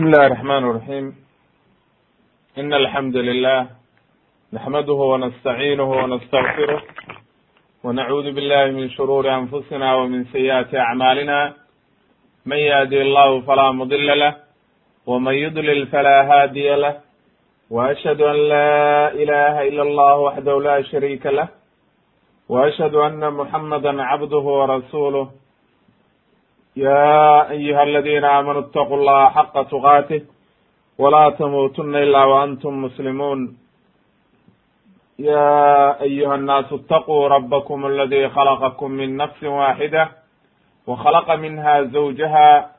بسم الله الرحمن الرحيم إن الحمد لله نحمده ونستعينه ونستغفره ونعوذ بالله من شرور أنفسنا ومن سيئات أعمالنا من يهدي الله فلا مضل له ومن يضلل فلا هادي له وأشهد أن لا إله إلا الله وحده لا شريك له وأشهد أن محمدا عبده ورسوله يا أيها الذين آمنوا اتقوا الله حق تقاته ولا تموتن إلا وأنتم مسلمون يا أيها الناس اتقوا ربكم الذي خلقكم من نفس واحدة وخلق منها زوجها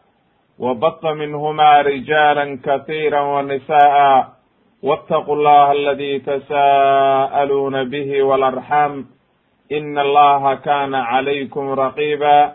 وبط منهما رجالا كثيرا ونساء واتقوا الله الذي تساءلون به والأرحام إن الله كان عليكم رقيبا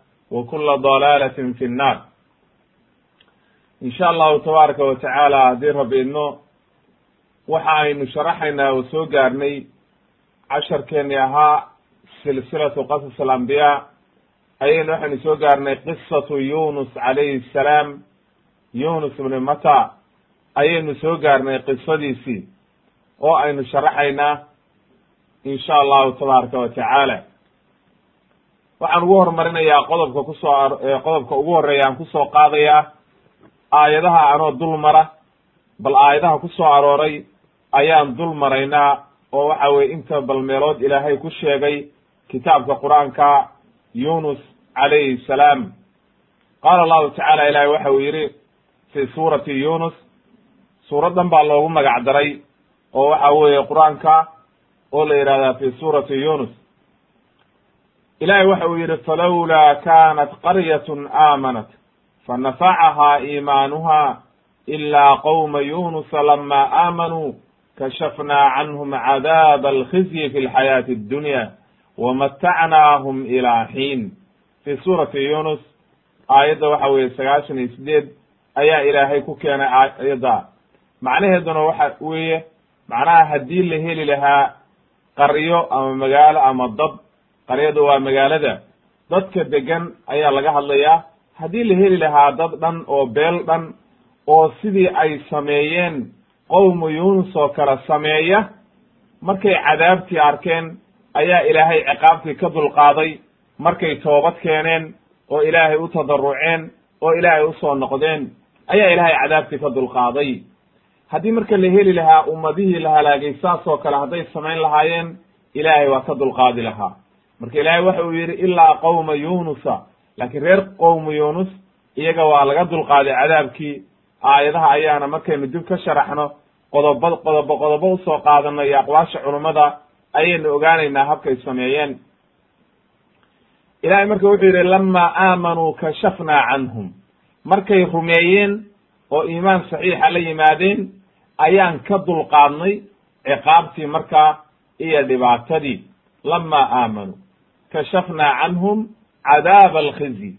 wa kula dalaalatin fi nnaar. In sha allahu tabaaraka wa tacaala haddii rab idno waxa aynu sharaxaynaa oo soo gaarnay casharkeeni ahaa silsilatu qasas alambiyaa ayaynu waxaynu soo gaarnay qisatu yunus calayhi asalaam yunus ibni mata ayaynu soo gaarnay qisadiisii oo aynu sharaxaynaa in sha allahu tabaaraka wa tacaala waxaan ugu horumarinayaa qodobka ku soo qodobka ugu horreeya aan ku soo qaadayaa aayadaha anoo dul mara bal aayadaha ku soo arooray ayaan dul maraynaa oo waxa weye inta bal meelood ilaahay ku sheegay kitaabka qur'aanka yunus calayhi salaam. Qaala allahu tacaala ilahay waxa uu yidhi fi suurati yunus suuraddan baa loogu magac daray oo waxa weeye qur'aanka oo la yihahdaa fi suurati yunus ilahay waxa uu yidhi falowlaa kanat qaryatun aamanat. Fanafacahaa iimaanuha ilaa qowma yunusa lama aamanuu kashafnaa canhum cadaaba alkhizyi fi lxayaati addunya wamatacnaahum ilaa xiin fi suurati yunus aayadda waxa weeye sagaashan iyo sideed ayaa ilaahay ku keenay aayadda. Macnaheeduna waxa weeye macnaha haddii la heli lahaa qaryo ama magaalo ama dad qaryadu waa magaalada. Dadka degan ayaa laga hadlayaa haddii la heli lahaa dad dhan oo beel dhan oo sidii ay sameeyeen qowmu yunus oo kale sameeya markay cadaabtii arkeen ayaa ilaahay ciqaabtii ka dulqaaday. Markay toobad keeneen oo ilaahay u tadaruceen oo ilaahay u soo noqdeen ayaa ilaahay cadaabtii ka dulqaaday. Haddii marka la heli lahaa ummadihii la halaagay saas oo kale hadday samayn lahaayeen ilaahay waa ka dulqaadi lahaa marka ilaahay waxa uu yidhi ilaa qowma yunusa. Laakiin reer qowmu yunus iyaga waa laga dulqaaday cadaabkii. Aayadaha ayaana markaynu dib ka sharaxno qodoba qodobo qodobo u soo qaadano iyo aqwaasha culummada ayaynu ogaanaynaa habkay sameeyeen. Ilahay marka wuxuu yidhi lama aamanuu kashafnaa canhum. Markay rumeeyeen oo iimaan saxiixa la yimaadeen ayaan ka dulqaadnay ciqaabtii markaa iyo dhibaatadii. Lama aamanuu kashafnaa canhum cadaaba alkhizyi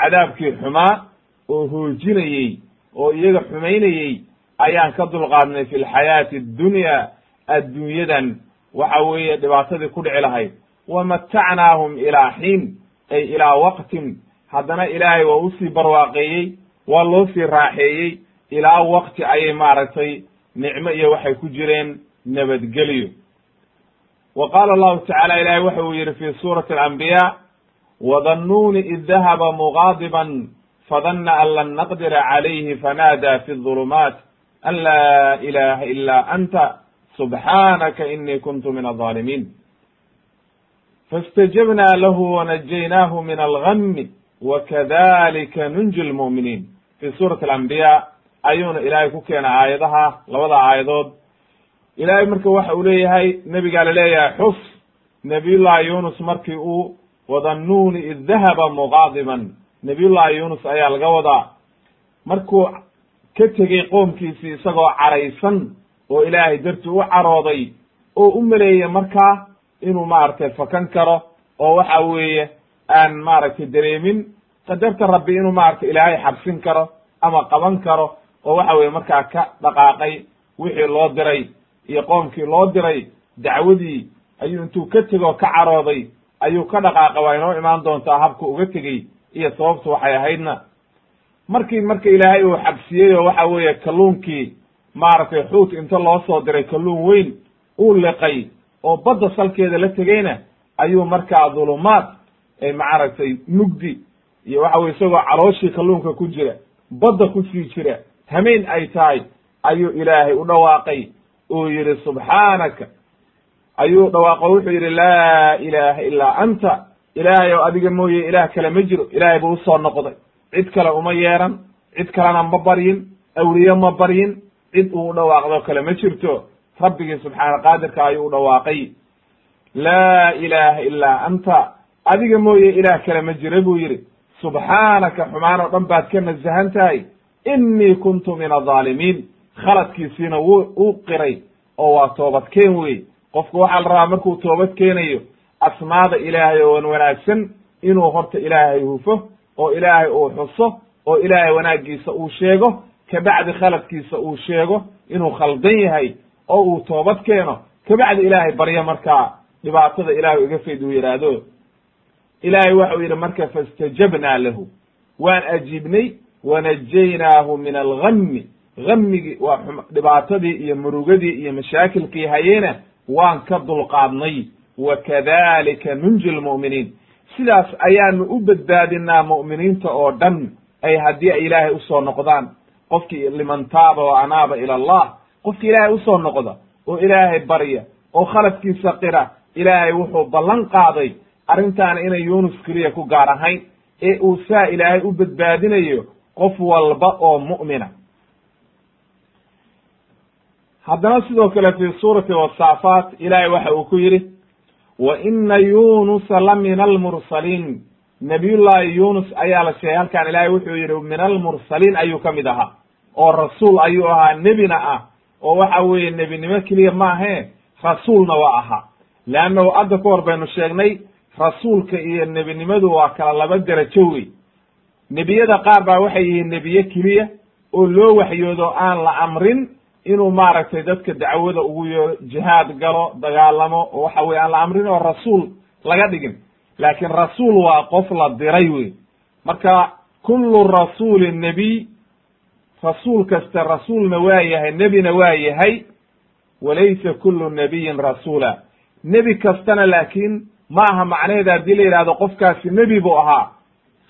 cadaabkii xumaa oo hoojinayey oo iyaga xumaynayey ayaan ka dulqaadnay fi lxayaati addunya adduunyadan waxa weeye dhibaatadii ku dhici lahayd wamatacnaahum ilaa xiin ay ilaa waqtin haddana ilaahay waa u sii barwaaqeeyey waa loo sii raaxeeyey ilaa waqti ayay maaragtay nicmo iyo waxay ku jireen nabadgelyo wa qaala allahu tacala ilahay waxa uu yidhi fi suurati alambiya wdannuuni id dahaba mugaadiban fadana an lan naqdira calayhi fanaada fi ظulumaat an laa ilaha ila anta subxaanaka inii kuntu min alظaalimiin faاstajabna lahu wanajaynaahu min algami wakadalika nunji lmu'miniin fi suurati alambiya ayuuna ilaahay ku keenay aayadaha labada aayadood ilaahay marka waxa uu leeyahay nebigaa la leeyahay xus nabiyullahi yunus markii uu wadannuuni id dahaba muqaadiban. Nabiyullahi yunus ayaa laga wadaa. Markuu ka tegey qoomkiisii isagoo caraysan oo ilaahay dartii u carooday oo u maleeyey markaa inuu maaragtay fakan karo oo waxa weeye aan maaragtay dareemin qadarta rabbi inuu maaragtay ilaahay xabsin karo ama qaban karo oo waxa weye markaa ka dhaqaaqay wixii loo diray iyo qoomkii loo diray dacwadii ayuu intuu ka tegoo ka carooday ayuu ka dhaqaaqa waa inoo imaan doontaa habka uga tegey iyo sababtu waxay ahaydna. Markii marka ilaahay uu xabsiyey oo waxa weeye kalluunkii maaragtay xuut inta loo soo diray kalluun weyn uu liqay oo badda salkeeda la tegeyna ayuu markaa dhulumaad maaragtay mugdi iyo waxa weye isagoo calooshii kalluunka ku jira badda ku sii jira hameen ay tahay ayuu ilaahay u dhawaaqay uu yidhi subxaanaka ayuu dhawaaqo wuxuu yidhi laa ilaaha ilaa anta. Ilaahay oo adiga mooye ilaah kale ma jiro. Ilaahay buu u soo noqday. Cid kale uma yeeran cid kalena ma baryin awliye ma baryin cid uu dhawaaqdo kale ma jirto. Rabbigii subxaana qaadirka ayuu u dhawaaqay. Laa ilaaha ilaa anta. Adiga mooye ilaah kale ma jira buu yidhi. Subxaanaka xumaan oo dhan baad ka nasahan tahay. Innii kuntu min adaalimiin khaladkiisiina wuu uu qiray oo waa toobadkeen wey qofku waxaa la rabaa markuu toobad keenayo asmaada ilaahay oo wan wanaagsan inuu horta ilaahay hufo oo ilaahay uu xuso oo ilaahay wanaaggiisa uu sheego kabacdi khaladkiisa uu sheego inuu khaldan yahay oo uu toobad keeno kabacdi ilaahay baryo markaa dhibaatada ilaahay iga fayd uu yidhaahdo ilaahay waxau yidhi marka faistajabnaa lahu. Waan ajiibnay wanajaynaahu min algami gamigii waa dhibaatadii iyo murugadii iyo mashaakilkii hayeena waan ka dulqaadnay. Wakadalika nunji lmu'miniin sidaas ayaanu u badbaadinaa mu'miniinta oo dhan ay haddii ay ilaahay u soo noqdaan. Qofkii liman taaba wa anaaba ila allah. Qofki ilaahay u soo noqda oo ilaahay barya oo khaladkiisa qira ilaahay wuxuu ballan qaaday arrintaana inay yunus keliya ku gaar ahayn. Ee uu saa ilaahay u badbaadinayo qof walba oo mu'mina haddana sidoo kale fi suurati wasaafaat ilaahay waxa uu ku yidhi wa ina yunusa la min almursaliin nabiyullaahi yunus ayaa la sheegay halkan ilaahay wuxuu yidhi min almursaliin ayuu ka mid ahaa oo rasuul ayuu ahaa nebina ah oo waxa weeye nebinimo keliya maahe rasuulna waa ahaa. Leannahu adda ka hor baynu sheegnay rasuulka iyo nebinimadu waa kala laba derajo wey nebiyada qaar baa waxay yihiin nebiye keliya oo loo waxyoodo aan la amrin inuu maaragtay dadka dacwada ugu yeero jihaad galo dagaalamo oo waxa weye aan la amrin oo rasuul laga dhigin. Laakiin rasuul waa qof la diray wey marka kullu rasuulin nebiy rasuul kasta rasuulna waa yahay nebina waa yahay walaysa kullu nebiyin rasuula. Nebi kastana laakiin ma aha macnaheeda haddii la yidhahdo qofkaasi nebi buu ahaa.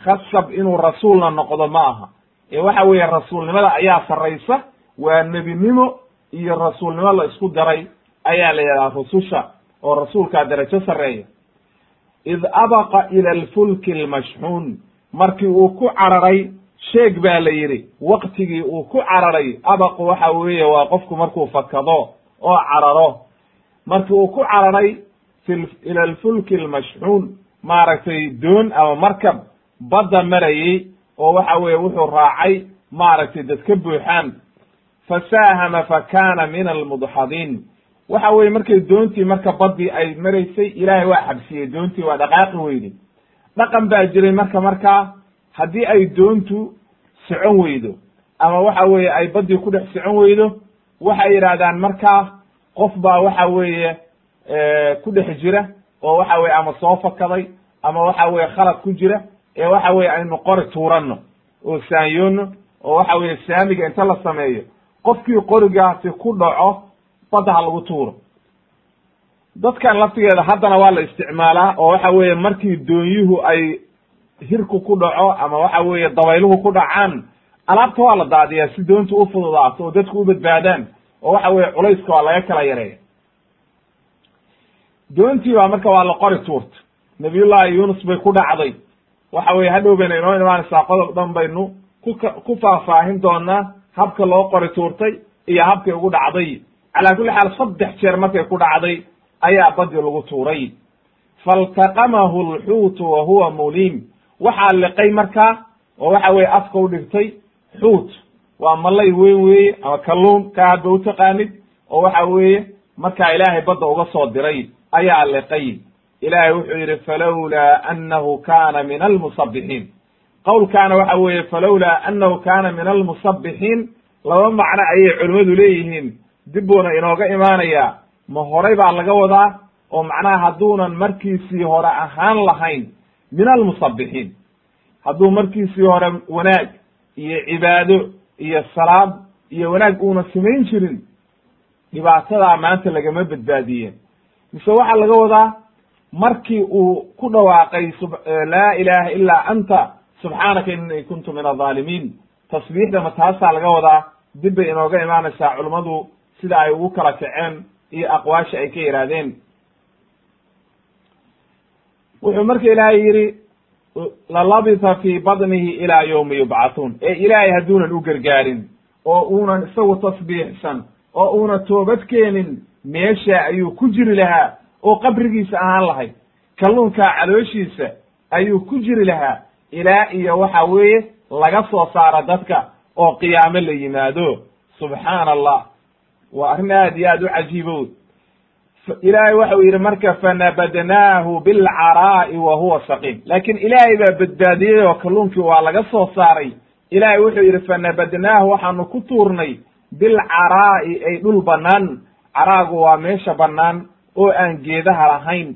Khasab inuu rasuulna noqdo ma aha. Ee waxa weeye rasuulnimada ayaa sarraysa waa nebinimo iyo rasuulnimo la isku daray ayaa la yidhahdaa rususha oo rasuulkaa darajo sarreeya. Id abaqa ila alfulki almashxuun markii uu ku cararay sheeg baa la yidhi waktigii uu ku cararay abaqu waxa weeye waa qofku markuu fakado oo cararo. Markii uu ku cararay ila alfulki almashxuun maaragtay doon ama markab badda marayey oo waxa weeye wuxuu raacay maaragtay dad ka buuxaan fasaahama fakana min almudxadiin waxa weye markay doontii marka baddii ay maraysay ilaahay waa xabsiyey doontii waa dhaqaaqi weyday dhaqan baa jiray marka markaa haddii ay doontu socon weydo ama waxa weeye ay baddii ku dhex socon weydo waxay yidhaahdaan markaa qof baa waxa weeye ku dhex jira oo waxa weye ama soo fakaday ama waxa weye khalad ku jira ee waxa weye aynu qori tuuranno oo saanyoono oo waxa weye saamiga inta la sameeyo qofkii qorigaasi ku dhaco badda ha lagu tuuro. Dadkan laftigeeda haddana waa la isticmaalaa oo waxa weeye markii doonyuhu ay hirku ku dhaco ama waxa weeye dabayluhu ku dhacaan alaabta waa la daadiyaa si doontu u fududaato oo dadku u badbaadaan oo waxa weye culayska waa laga kala yareeya. Doontii baa marka waa la qori tuurta. Nabiyullahi yunus bay ku dhacday. Waxa weye hadhow bayna inoo imaanaysaa qodob dhan baynu kuka ku faahfaahin doonaa habka loo qori tuurtay iyo habkay ugu dhacday. Calaa kulli xaal saddex jeer markay ku dhacday ayaa badii lagu tuuray. Faltaqamahu alxuutu wa huwa muliim. Waxaa liqay markaa oo waxa weye afka u dhigtay xuut. Waa malay weyn weeye ama kalluun ka hadba utaqaanid oo waxa weeye markaa ilaahay badda uga soo diray ayaa liqay. Ilaahay wuxuu yidhi falowlaa annahu kana min almusabixiin qowlkaana waxa weeye falowlaa annahu kana min almusabixiin laba macno ayay culimmadu leeyihiin. Dib buuna inooga imaanayaa. Ma horay baa laga wadaa oo macnaha hadduunan markiisii hore ahaan lahayn min almusabixiin hadduu markiisii hore wanaag iyo cibaado iyo salaad iyo wanaag uuna samayn jirin dhibaatadaa maanta lagama badbaadiyeen. Mise waxaa laga wadaa markii uu ku dhawaaqay laa ilaha ilaa anta subxaanaka inii kuntu min adaalimiin tasbiixda ma taasaa laga wadaa? Dib bay inooga imaanaysaa culummadu sida ay ugu kala kaceen iyo aqwaasha ay ka yidhaahdeen wuxuu marka ilaahay yidhi lalabisa fii badnihi ilaa yowmi yubcathuun. Ee ilaahay hadduunan u gargaarin oo uunan isagu tasbiixsan oo una toobad keenin meesha ayuu ku jiri lahaa oo qabrigiisa ahaan lahayd kalluunkaa calooshiisa ayuu ku jiri lahaa ilaa iyo waxa weeye laga soo saaro dadka oo qiyaamo la yimaado. Subxaana allah waa arrin aad iyo aad u cajiibo ilaahay waxa uu yidhi marka fanabadnaahu bilcaraa'i wa huwa saqiim. Laakiin ilaahay baa badbaadiyey oo kalluunkii waa laga soo saaray. Ilaahay wuxuu yidhi fanabadnaahu waxaanu ku tuurnay bilcaraa'i ay dhul bannaan. Caraagu waa meesha bannaan oo aan geedaha lahayn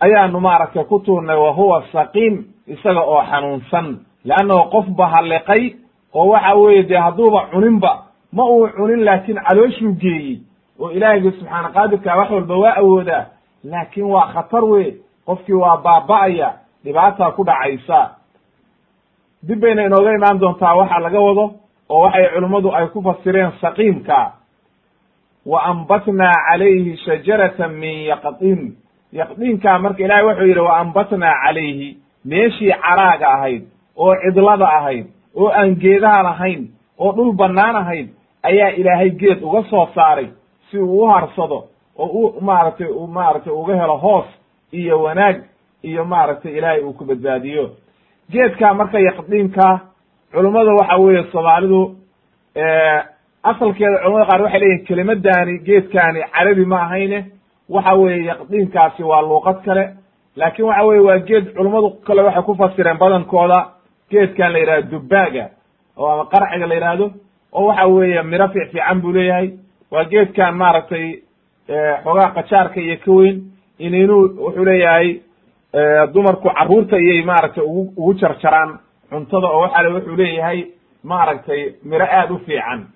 ayaanu maaragtay ku tuurnay wa huwa saqiim isaga oo xanuunsan. Leannahu qof ba halliqay oo waxa weeye dee hadduuba cuninba ma uu cunin laakiin calooshuu geeyey oo ilaahiyga subxaana qaadirka wax walba waa awoodaa. Laakiin waa khatar wey qofkii waa baaba'aya dhibaataa ku dhacaysa. Dib bayna inooga imaan doontaa waxa laga wado oo waxay culimmadu ay ku fasireen saqiimka. Wa ambatnaa calayhi shajaratan min yaqdiin yaqdiinkaa marka ilahay wuxuu yidhi wa ambatnaa calayhi. Meeshii caraaga ahayd oo cidlada ahayd oo aan geedaha lahayn oo dhul bannaan ahayd ayaa ilaahay geed uga soo saaray si uu u harsado oo u maaragtay u maaragtay uga helo hoos iyo wanaag iyo maaragtay ilaahay uu ku badbaadiyo. Geedkaa marka yaqdiinkaa culummada waxa weeye soomaalidu asalkeeda culamada qaar waxay leeyihiin kelimadaani geedkaani carabi ma ahayne waxa weeye yaqdiinkaasi waa luuqad kale laakin waxa weye waa geed culummadu kale waxay ku fasireen badankooda geedkan la yidhahdo dubbaaga oo ama qarciga la yidhaahdo oo waxa weeye miro fiic fiican buu leeyahay. Waa geedkan maaragtay xoogaa qajaarka iyo ka weyn ininu wuxuu leeyahay dumarku carruurta iyay maaragtay ugu ugu jarjaraan cuntada oo waxa wuxuu leeyahay maaragtay miro aad u fiican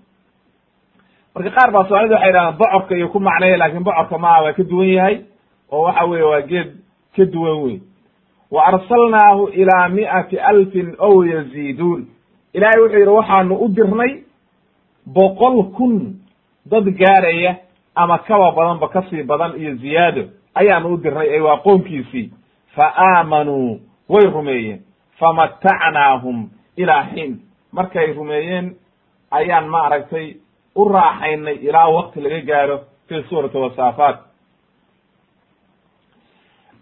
marka qaar baa soomaalida waxay yidhahdaan bocorka iyo ku macneeya laakiin bocorka maa waa ka duwan yahay oo waxa weye waa geed ka duwan wey wa arsalnaahu ilaa mi'ati alfin ow yaziiduun. Ilahay wuxuu yidhi waxaanu u dirnay boqol kun dad gaaraya ama kaba badanba ka sii badan iyo ziyaado ayaanu u dirnay ee waa qoomkiisii fa aamanuu way rumeeyeen. Famatacnaahum ilaa xiin markay rumeeyeen ayaan maaragtay u raaxaynay ilaa wakti laga gaaro fi suurati wasaafaat.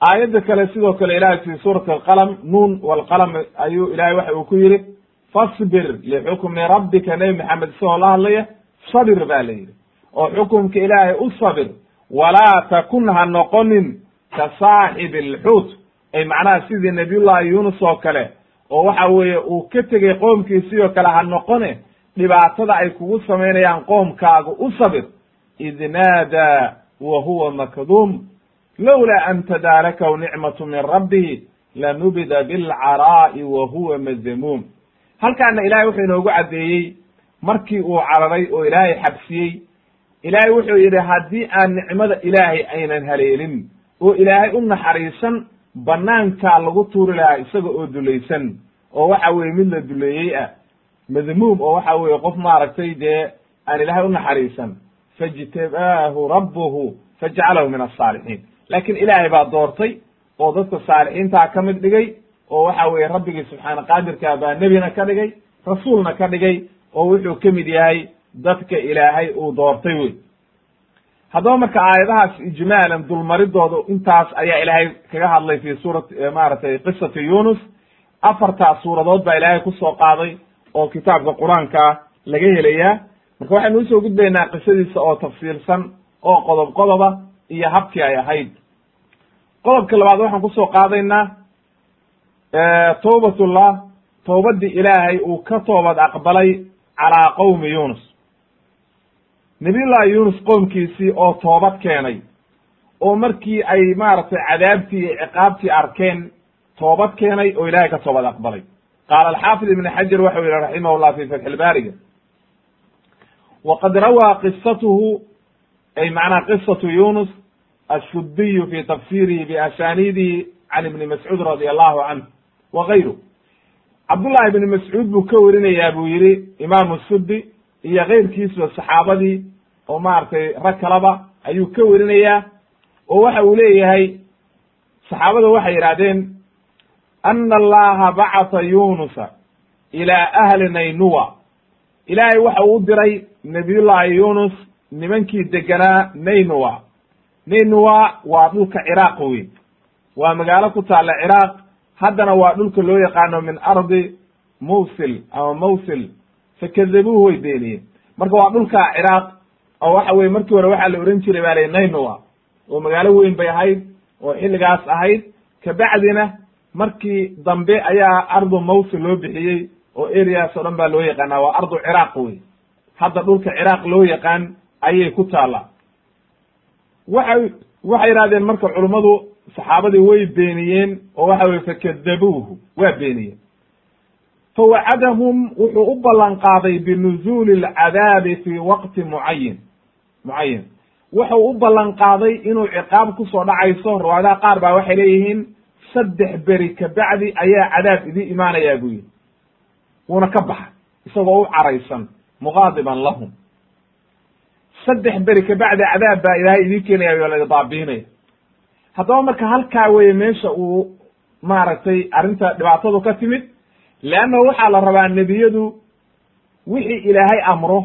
Aayadda kale sidoo kale ilahay fi suurati alqalam nuun walqalam ayuu ilahay waxa uu ku yidhi fasbir lixukmi rabbika nebi maxamed isagoo la hadlaya sabir ba la yidhi. Oo xukumka ilaahay u sabir walaa takun ha noqonin ka saaxibi alxuut ay macnaha sidii nabiyullahi yuunus oo kale oo waxa weeye uu ka tegey qoomkiisii oo kale ha noqone dhibaatada ay kugu samaynayaan qoomkaaga u sabir id naadaa wa huwa makduum lowlaa an tadaarakahu nicmatu min rabbihi lanubida bilcaraa'i wa huwa madmuum. Halkaana ilahay wuxuu inoogu caddeeyey markii uu cararay oo ilaahay xabsiyey ilaahay wuxuu yidhi haddii aan nicmada ilaahay aynan haleelin oo ilaahay u naxariisan banaankaa lagu tuuri lahaa isaga oo dulaysan oo waxa weye mid la duleeyey ah madmuum oo waxa weye qof maaragtay dee aan ilaahay u naxariisan fajtabaahu rabbuhu fajcalahu min asaalixiin laakiin ilaahay baa doortay oo dadka saalixiintaa ka mid dhigay oo waxa weye rabbigii subxaana qaadirkaa baa nebina ka dhigay rasuulna ka dhigay oo wuxuu ka mid yahay dadka ilaahay uu doortay wey haddaba marka aayadahaas ijmaalan dulmaridooda intaas ayaa ilaahay kaga hadlay fi suurati maaragtay qisati yunus afartaas suuradood baa ilaahay ku soo qaaday oo kitaabka qur'aanka laga helayaa. Marka waxaynu u soo gudbaynaa qisadiisa oo tafsiilsan oo qodob qodoba iyo habkii ay ahayd. Qodobka labaad waxaan ku soo qaadaynaa tawbatullah towbaddii ilaahay uu ka toobad aqbalay calaa qowmi yunus nabiyullahi yunus qoomkiisii oo toobad keenay oo markii ay maaragtay cadaabtii iyo ciqaabtii arkeen toobad keenay oo ilaahay ka toobad aqbalay qaala alxaafid ibn xajar waxau yihi raximahullah fi fatxi lbaariga waqad rawaa qisatuhu ay macnaha qisatu yunus ashudiyu fi tafsirihi biasaniidihi can ibni mascuud radi allahu canhu wa gayru cabdullahi ibni mascuud buu ka warinayaa buu yihi imaamu sudi iyo keyrkiisba saxaabadii oo maaragtay rag kalaba ayuu ka werinayaa oo waxa uu leeyahay saxaabada waxay yidhahdeen ana allaha bacata yunusa ilaa ahli naynuwa ilaahay waxa uu diray nabiyullahi yunus nimankii deganaa naynuwa naynuwa waa dhulka ciraaq wey waa magaalo ku taalla ciraaq haddana waa dhulka loo yaqaano min ardi mawsil ama mawsil fakadabuuhu way beeniyeen marka waa dhulka ciraaq oo waxa weye markii hore waxaa la ohan jiray baa la naynowa oo magaalo weyn bay ahayd oo xilligaas ahayd kabacdina markii dambe ayaa ardu mawsil loo bixiyey oo areas oo dhan baa loo yaqaana waa ardu ciraaq wey hadda dhulka ciraaq loo yaqaan ayay ku taallaa. Waxay waxay yidhahdeen marka culummadu saxaabadii way beeniyeen oo waxa weye fakadabuuhu waa beeniyeen. Fawacadahum wuxuu u ballan qaaday binuzuuli alcadaabi fi waqti mucayin mucayan wuxuu u ballan qaaday inuu ciqaab ku soo dhacayso riwaayadaha qaar baa waxay leeyihiin saddex beri kabacdi ayaa cadaab idin imaanayaa buu yihi wuuna ka baxa isagoo u caraysan muqaadiban lahum. Saddex beri kabacdi cadaab baa ilaahay idiin keenaya waa la baabiinaya haddaba marka halkaa weye meesha uu maaragtay arrinta dhibaatadu ka timid leanna waxaa la rabaa nebiyadu wixii ilaahay amro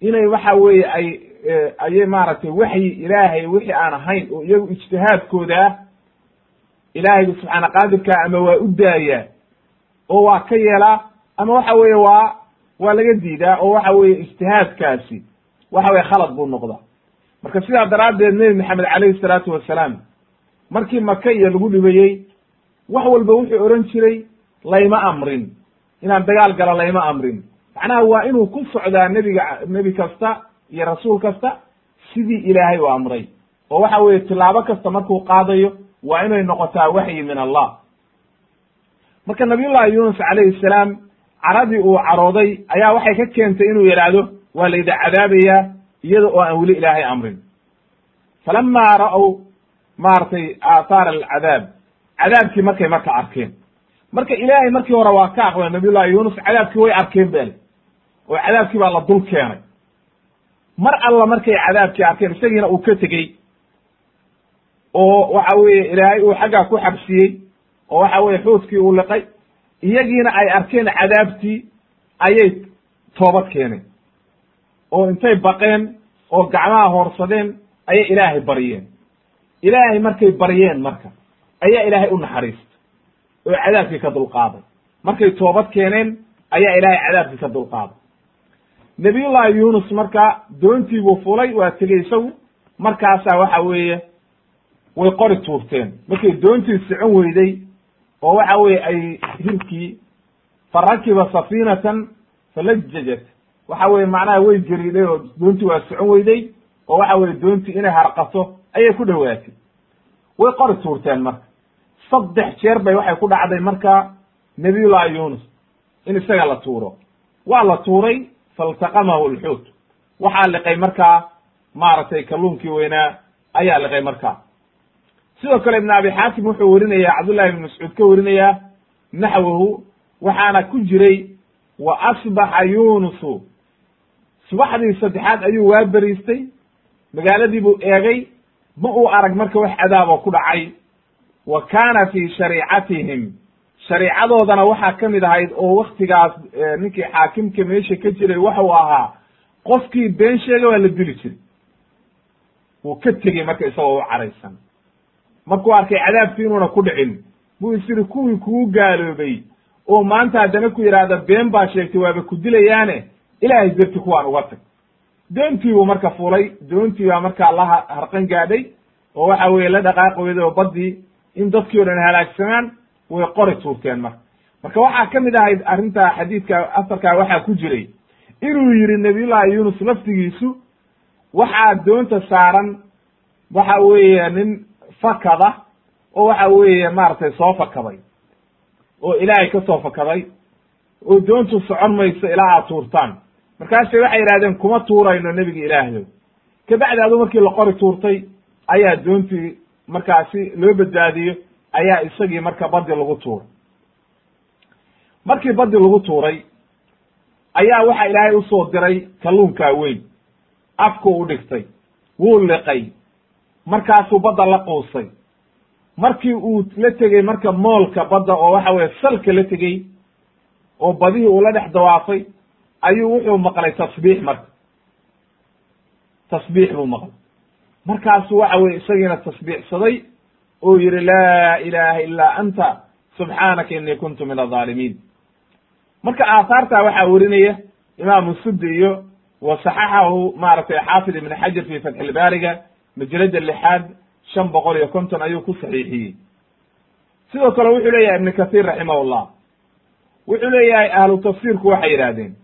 inay waxa weeye ay ayay maaragtay waxyi ilaahay wixii aan ahayn oo iyagu ijtihaadkooda ah ilaahaygu subxaana qaadirka ama waa u daayaa oo waa ka yeelaa ama waxa weeye waa waa laga diidaa oo waxa weeye ijtihaadkaasi waxa weye khalad buu noqdaa. Marka sidaa daraaddeed nebi maxamed calayhi salaatu wasalaam markii maka iyo lagu dhibayey wax walba wuxuu odhan jiray layma amrin. Inaan dagaal galo layma amrin. Macnaha waa inuu ku socdaa nebiga nebi kasta iyo rasuul kasta sidii ilaahay u amray oo waxa weeye tilaabo kasta markuu qaadayo waa inay noqotaa waxyi min allah. Marka nabiyullahi yunus calayhi salaam caradii uu carooday ayaa waxay ka keentay inuu yidhaahdo waa layda cadaabayaa iyada oo aan weli ilaahay amrin. Falama ra'w maaragtay aathaar alcadaab. Cadaabkii markay marka arkeen. Marka ilaahay markii hore waa ka aqbalay nabiyullahi yunus cadaabkii way arkeen bale oo cadaabkii baa la dul keenay. Mar alla markay cadaabkii arkeen isagiina uu ka tegey oo waxa weeye ilaahay uu xaggaa ku xabsiyey oo waxa weye xuuskii uu liqay iyagiina ay arkeen cadaabtii ayay toobad keeneen. oo intay baqeen oo gacmaha hoorsadeen ayay ilaahay baryeen ilaahay markay baryeen marka ayaa ilaahay u naxariistay oo cadaabkii ka dulqaaday. markay toobad keeneen ayaa ilaahay cadaabkii ka dulqaaday. Nabiyullahi yunus marka doontii buu fulay waa tegey isagu. markaasaa waxa weeye way qori tuurteen. Markay doontii socon weyday oo waxa weeye ay hirkii fa rakiba safiinatan falajajat waxa weye macnaha way geriiday oo doontii waa socon weyday oo waxa weye doontii inay harqato ayay ku dhowaatay way qori tuurteen marka. Saddex jeer bay waxay ku dhacday marka nabiyullahi yunus in isaga la tuuro. Waa la tuuray faltaqamahu lxuut waxaa liqay markaa maaragtay kalluunkii weynaa ayaa liqay markaa sidoo kale ibn abi xaakim wuxuu werinaya cabdullahi ibn mascuud ka werinayaa naxwahu waxaana ku jiray wa asbaxa yunusu. Subaxdii saddexaad ayuu waa beriistay magaaladii buu eegay ma uu arag marka wax cadaaboo ku dhacay. Wa kaana fi shariicatihim. Shariicadoodana waxaa ka mid ahayd oo waktigaas ninkii xaakimka meesha ka jiray waxau ahaa qofkii been sheega waa la dili jiray. Wuu ka tegey marka isagoo u caraysan markuu arkay cadaabkii inuuna ku dhicin buu is iri kuwii kugu gaaloobay oo maanta haddana ku yidhaahda been baa sheegtay waaba ku dilayaane ilaahay darti kuwaan uga tag. Doontii buu marka fulay doontii baa markaa la harqan gaadhay oo waxa weeye la dhaqaaqi weyday oo baddii in dadkii o dhan halaagsamaan way qori tuurteen marka. Marka waxaa ka mid ahayd arrinta xadiidka asarkaa waxaa ku jiray inuu yidhi nabiyullahi yunus laftigiisu waxaa doonta saaran waxa weeye nin fakada oo waxa weeye maaragtay soo fakaday oo ilaahay ka soo fakaday oo doontu socon mayso ilaa aad tuurtaan. Markaasay waxay yidhahdeen kuma tuurayno nebiga ilaahyo kabacdi adu markii la qori tuurtay ayaa doontii markaasi loo badbaadiyo ayaa isagii marka badi lagu tuuray. Markii badi lagu tuuray ayaa waxaa ilaahay u soo diray kalluunkaa weyn. Afku u dhigtay wuu liqay markaasuu badda la quusay. Markii uu la tegey marka moolka badda oo waxa weye salka la tegey oo badihii uu la dhex dawaafay ayuu wuxuu maqlay tasbiix marka. Tasbiix buu maqlay. Markaasu waxa weye isagiina tasbiixsaday oo yihi laa ilaha ilaa anta subxaanaka inii kuntu min adaalimiin marka aahaarta waxaa werinaya imaamu sudi iyo wa saxaxahu maaragtay xaafid ibn xajar fi fatxi ilbaariga majalada lixaad shan boqol iyo konton ayuu ku saxiixiyey. Sidoo kale wuxuu leeyahay ibn kathir raximahullah. Wuxuu leeyahay ahlu tafsiirku waxay yidhahdeen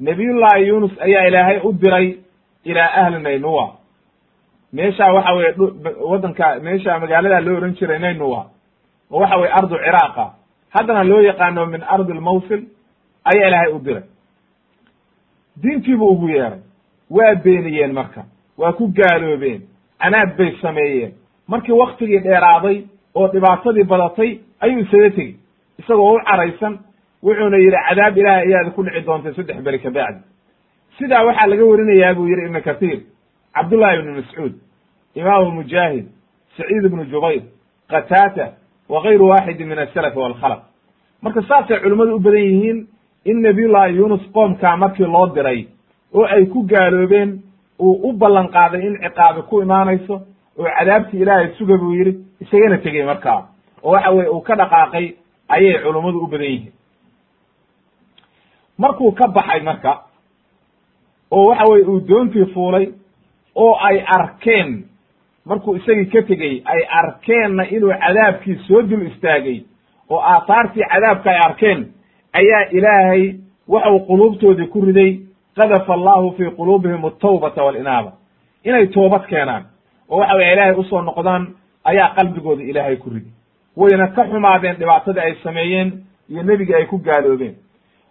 nabiyullahi yunus ayaa ilaahay u diray ilaa ahli naynuwa meesha waxa weye waddanka meesha magaalada loo ohan jiray naynuwa oo waxa weye ardu ciraaqa. Haddana loo yaqaano min ardi lmawsil ayaa ilaahay u diray. Diintiibuu ugu yeeray. Waa beeniyeen marka. Waa ku gaaloobeen canaad bay sameeyeen. Markii waktigii dheeraaday oo dhibaatadii badatay ayuu isaga tegey. Isagoo u caraysan wuxuuna yidhi cadaab ilaahay ayaad ku dhici doontay saddex beri kabacdi sidaa waxaa laga warinayaa buu yidhi ibnu kathiir cabdullahi ibnu mascuud imaamu mujaahid saciid ibnu jubayr qataata wa gayru waaxidin min asalaf walkhalaq marka saasay culimmadu u badan yihiin in nabiyullahi yunus qoomkaa markii loo diray oo ay ku gaaloobeen uu u ballan qaaday in ciqaabi ku imaanayso oo cadaabtii ilaahay suga buu yidhi isagana tegey markaa. Oo waxa weye uu ka dhaqaaqay ayay culummadu u badan yihiin. Markuu ka baxay marka oo waxa weye uu doontii fuulay oo ay arkeen markuu isagii ka tegey ay arkeenna inuu cadaabkii soo dul istaagay oo aathaartii cadaabka ay arkeen ayaa ilaahay waxau quluubtoodii ku riday qadafa allahu fii quluubihim altawbata walinaaba inay toobad keenaan oo waxa weye ilaahay u soo noqdaan ayaa qalbigooda ilaahay ku riday wayna ka xumaadeen dhibaatadii ay sameeyeen iyo nebigii ay ku gaaloobeen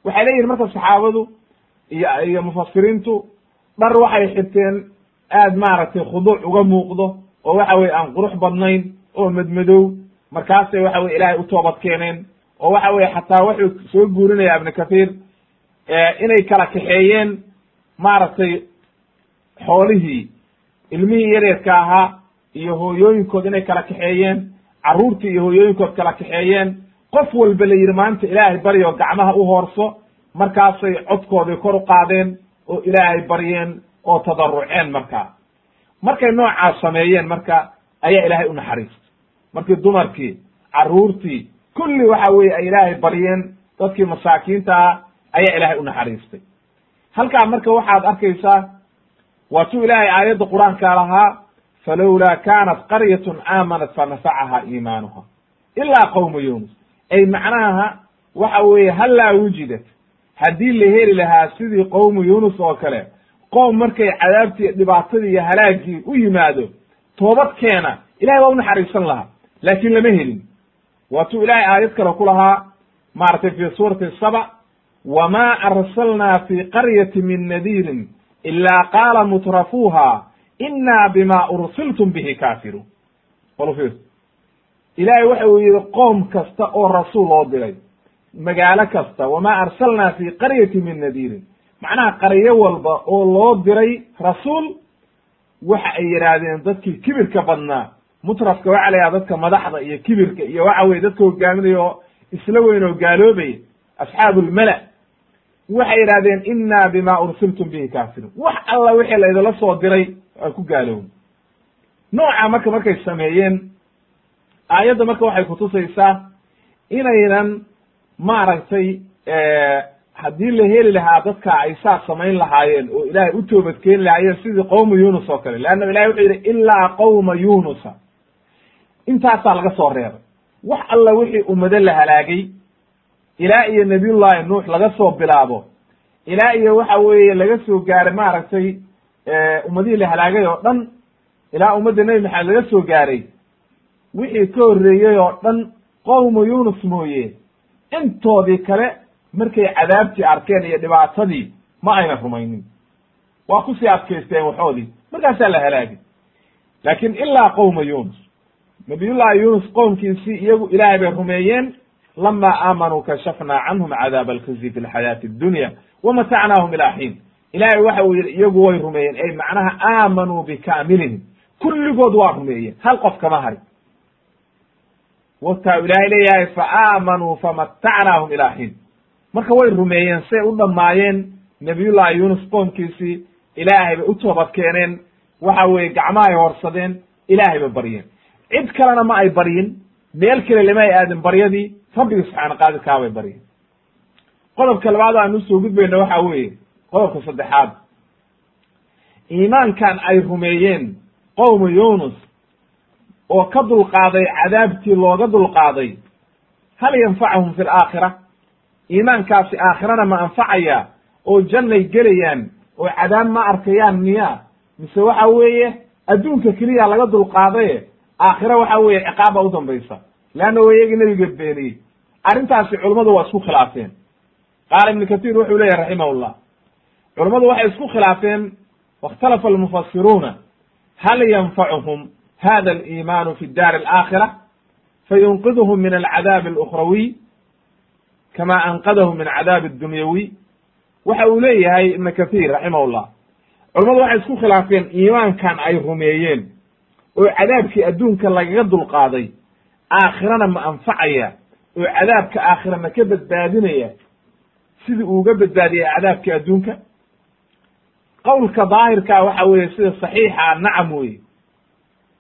waxay leeyihiin marka saxaabadu iyo iyo mufasiriintu dhar waxay xirteen aad maaragtay khuduuc uga muuqdo oo waxa weye aan qurux badnayn oo madmadow markaasay waxa weye ilaahay u toobad keeneen oo waxa weye xataa wuxuu soo guurinaya ibnu kathiir inay kala kaxeeyeen maaragtay xoolihii ilmihii yaryarka ahaa iyo hooyooyinkood inay kala kaxeeyeen carruurtii iyo hooyooyinkood kala kaxeeyeen qof walba la yidhi maanta ilaahay baryo gacmaha u hoorso markaasay codkoodii kor u qaadeen oo ilaahay baryeen oo tadaruceen markaa. Markay noocaas sameeyeen marka ayaa ilaahay u naxariistay. Markii dumarkii carruurtii kulli waxa weye ay ilaahay baryeen dadkii masaakiinta ah ayaa ilaahay u naxariistay. Halkaa marka waxaad arkaysaa waa tuu ilaahay aayadda qur'aanka lahaa falowlaa kaanat qaryatun aamanat fanafacaha iimaanuha ilaa qowma yunus ay macnaha waxa weeye hallaa wujidat. Haddii la heli lahaa sidii qowmu yunus oo kale qoom markay cadaabtii dhibaatadii iyo halaagii u yimaado toobad keena ilahay waa u naxariisan lahaa laakiin lama helin. Waatuu ilaahay aayad kale ku lahaa maaragtay fi suurati saba wma arsalnaa fi qaryati min nadiirin ilaa qaala mutrafuuha ina bima ursiltum bihi kaafiruun walfiir ilaahay waxa uu yihi qoom kasta oo rasuul loo diray magaalo kasta wama arsalnaa fi qaryati min nadiirin macnaha qaryo walba oo loo diray rasuul waxa ay yidhaahdeen dadkii kibirka badnaa. Mutrafka waxa la dadka madaxda iyo kibirka iyo waxa weye dadka hogaaminaya oo isla weyn oo gaaloobaya asxaabu lmala waxay yidhahdeen inna bima ursiltum bihi kaafiruun wax alla wixii laydinla soo diray waa ku gaaloobay nooca marka markay sameeyeen aayadda marka waxay kutusaysaa inaynan maaragtay haddii la heli lahaa dadka ay saas samayn lahaayeen oo ilaahay u toobadkeeni lahaayeen sidii qowma yunus oo kale leanna ilahay wuxuu yidhi ilaa qowma yunusa intaasaa laga soo reebay. Wax alla wixii ummado la halaagay ilaa iyo nabiyullahi nuux laga soo bilaabo. Ilaa iyo waxa weeye laga soo gaaray maaragtay ummadihii la halaagay oo dhan ilaa ummadda nebi maxamed laga soo gaaray. Wixii ka horreeyey oo dhan qowma yunus mooye intoodii kale markay cadaabtii arkeen iyo dhibaatadii ma ayna rumaynin. Waa ku sii adkaysteen waxoodii markaasaa la halaagay. Laakin ilaa qowma yunus nabiyullahi yunus qowmkiisii iyagu ilaahay bay rumeeyeen lama aamanuu kashafnaa canhum cadaaba alkhizi fi lxayaati addunya wamatacnaahum ilaa xiin ilaahay waxa uu yidhi iyagu way rumeeyeen ay macnaha aamanuu bikaamilihim kulligood waa rumeeyeen hal qof kama hari wata ilaahay leeyahay fa aamanuu famatacnaahum ilaa xiin marka way rumeeyeen say u dhammaayeen nabiyullahi yunus qoomkiisii ilaahay bay u toobad keeneen waxa weeye gacmahay horsadeen ilaahay bay baryeen cid kalena ma ay baryin meel kale lama ay aadin baryadii rabbigi subxaana qaadirkaa bay baryeen qodobka labaad aan u soo gudbayna waxa weeye qodobka saddexaad. Iimaankan ay rumeeyeen qowma yunus oo ka dulqaaday cadaabtii looga dulqaaday hal yanfachum fi alaakhira iimaankaasi aakhirana ma anfacaya oo jannay gelayaan oo cadaab ma arkayaan miya mise waxa weeye adduunka keliya laga dulqaadaye aakhira waxa weeye ciqaaba u dambaysa. Leanna wa iyagii nebiga beeniyey. Arrintaasi culummadu waa isku khilaafeen. Qaala ibnu katir wuxuu leyahy raximahullah. Culummadu waxay isku khilaafeen wakhtalafa almufasiruuna hal yanfacuhum hada aliimaanu fi daari alaakhira fayunqidhum min alcadaabi alukhrawiy kama anqadahu min cadaabi addunyawiy waxa uu leeyahay ibnu kathir raximahullah. Culummadu waxay isku khilaafeen iimaankan ay rumeeyeen oo cadaabkii adduunka lagaga dulqaaday aakhirana ma anfacaya oo cadaabka aakhira ma ka badbaadinaya sidii uuga badbaadiyay cadaabkii adduunka? Qowlka daahirkaa waxa weeye sida saxiixa nacam weye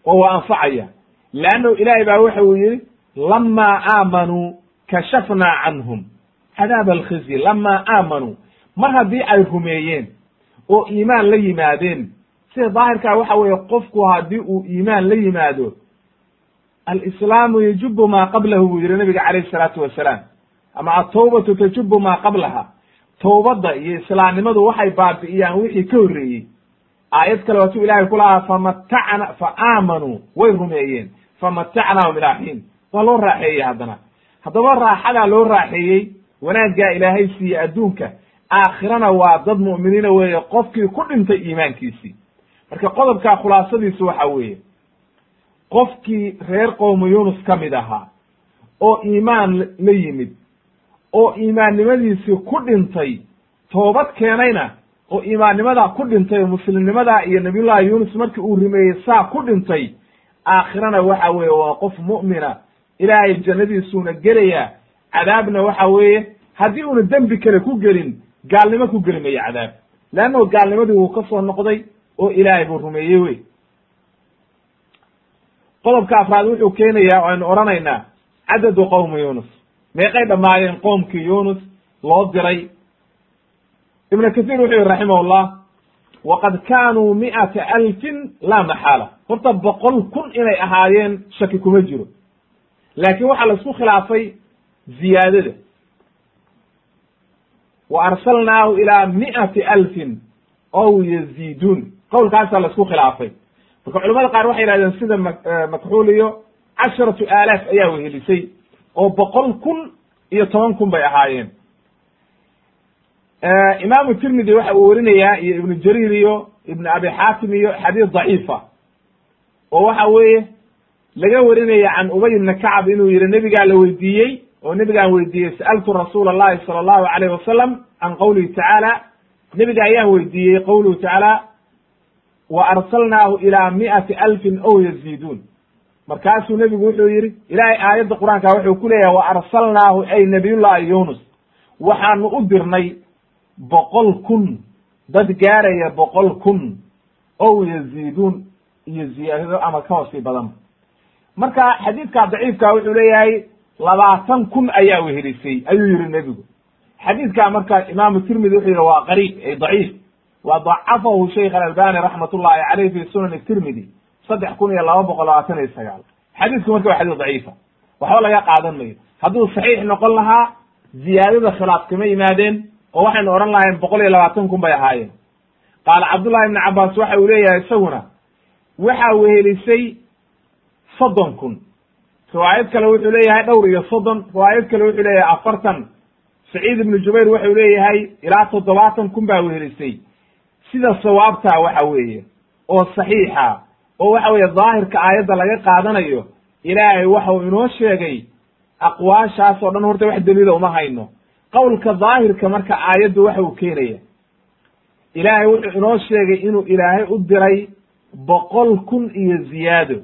oo waa anfacaya. Leannahu ilaahay baa waxa uu yihi lamaa aamanuu kashafnaa canhum. Cadaab alkhizyi lamaa aamanuu mar haddii ay rumeeyeen oo iimaan la yimaadeen sida daahirkaa waxa weeye qofku haddii uu iimaan la yimaado alislaamu yajubu maa qablahu buu yihi nabiga calayh isalaatu wasalaam. Ama atawbatu tajubu maa qablaha. Towbadda iyo islaamnimadu waxay baabi'iyaan wixii ka horreeyey. Aayad kale waatuu ilahay ku lahaa famatacna fa aamanuu way rumeeyeen. Famatacnaahum ilaa xiin waa loo raaxeeyey haddana. Haddaba raaxadaa loo raaxeeyey wanaaggaa ilaahay siiye adduunka aakhirana waa dad mu'miniina weeye qofkii ku dhintay iimaankiisii marka qodobkaa khulaasadiisu waxa weeye qofkii reer qowma yunus ka mid ahaa oo iimaan la yimid oo iimaannimadiisii ku dhintay toobad keenayna oo iimaannimadaa ku dhintay oo muslimnimadaa iyo nabiyullahi yunus markii uu rumeeyey saa ku dhintay aakhirana waxa weeye waa qof mu'mina ilaahay jannadiisuuna gelaya cadaabna waxa weeye haddii uuna dembi kale ku gelin gaalnimo ku geli mayo cadaab. Leannahu gaalnimadii wuu ka soo noqday oo ilaahay buu rumeeyey wey qodobka afraad wuxuu keenayaa aynu odhanaynaa cadadu qowmi yunus meeqay dhammaayeen qoomkii yunus loo diray? Ibnu kathir wuxuu yihi raximahullah waqad kaanuu mi'ata alfin laa maxaala. Horta boqol kun inay ahaayeen shaki kuma jiro. Laakiin waxaa la isku khilaafay ziyaadada. Wa arsalnaahu ilaa mi'ati alfin ow yaziiduun qowlkaasaa la isku khilaafay. Marka culamada qaar waxay yihahdeen sida makxuul iyo casharatu aalaaf ayaa wehelisay oo boqol kun iyo toban kun bay ahaayeen. Imaamu tirmidi waxa uu werinayaa iyo ibnu jariir iyo ibnu abi xaatim iyo xadiis daciifa oo waxa weeye laga werinaya can ubay ibni kacab inuu yihi nebigaa la weydiiyey oo nebigaan weydiiyey sa'altu rasuula allahi sala allahu alayh wasalam can qowlihi tacaala nebiga ayaan weydiiyey qowluhu tacaala wa arsalnaahu ilaa mi'ati alfin ow yaziiduun markaasuu nebigu wuxuu yidhi ilaahay aayadda qur'aanka wuxuu ku leeyahay wa arsalnaahu ay nabiyullahi yunus waxaanu u dirnay boqol kun dad gaaraya boqol kun ow yaziiduun iyo ziyaadado ama ka hoosii badan. Marka xadiidka daciifka wuxuu leeyahay labaatan kun ayaa wehelisay ayuu yihi nebigu. Xadiidkaa marka imaamu tirmidi wuxuu yihi waa qariib ay daciif wa dacafahu sheikh alalbani raxmat ullahi caleyh fi sunan tirmidi saddex kun iyo laba boqol labaatan iyo sagaal xadiidku marka waa xadiis daciifa waxba laga qaadan mayo hadduu saxiix noqon lahaa ziyaadada khilaaf kama yimaadeen oo waxaynu odhan lahayn boqol iyo labaatan kun bay ahaayeen qaala cabdullahi ibni cabaas waxa uu leeyahay isaguna waxa wehelisay soddon kun riwaayad kale wuxuu leeyahay dhowr iyo soddon riwaayad kale wuxuu leeyahay afartan saciid ibnu jubayr wuxuu leeyahay ilaa toddobaatan kun baa wehelisay sida sawaabtaa waxa weeye oo saxiixa oo waxa weeye daahirka aayadda laga qaadanayo ilaahay waxau inoo sheegay aqwaashaas oo dhan horta wax daliila uma hayno. Qowlka daahirka marka aayaddu waxa uu keenaya ilaahay wuxuu inoo sheegay inuu ilaahay u diray boqol kun iyo ziyaado.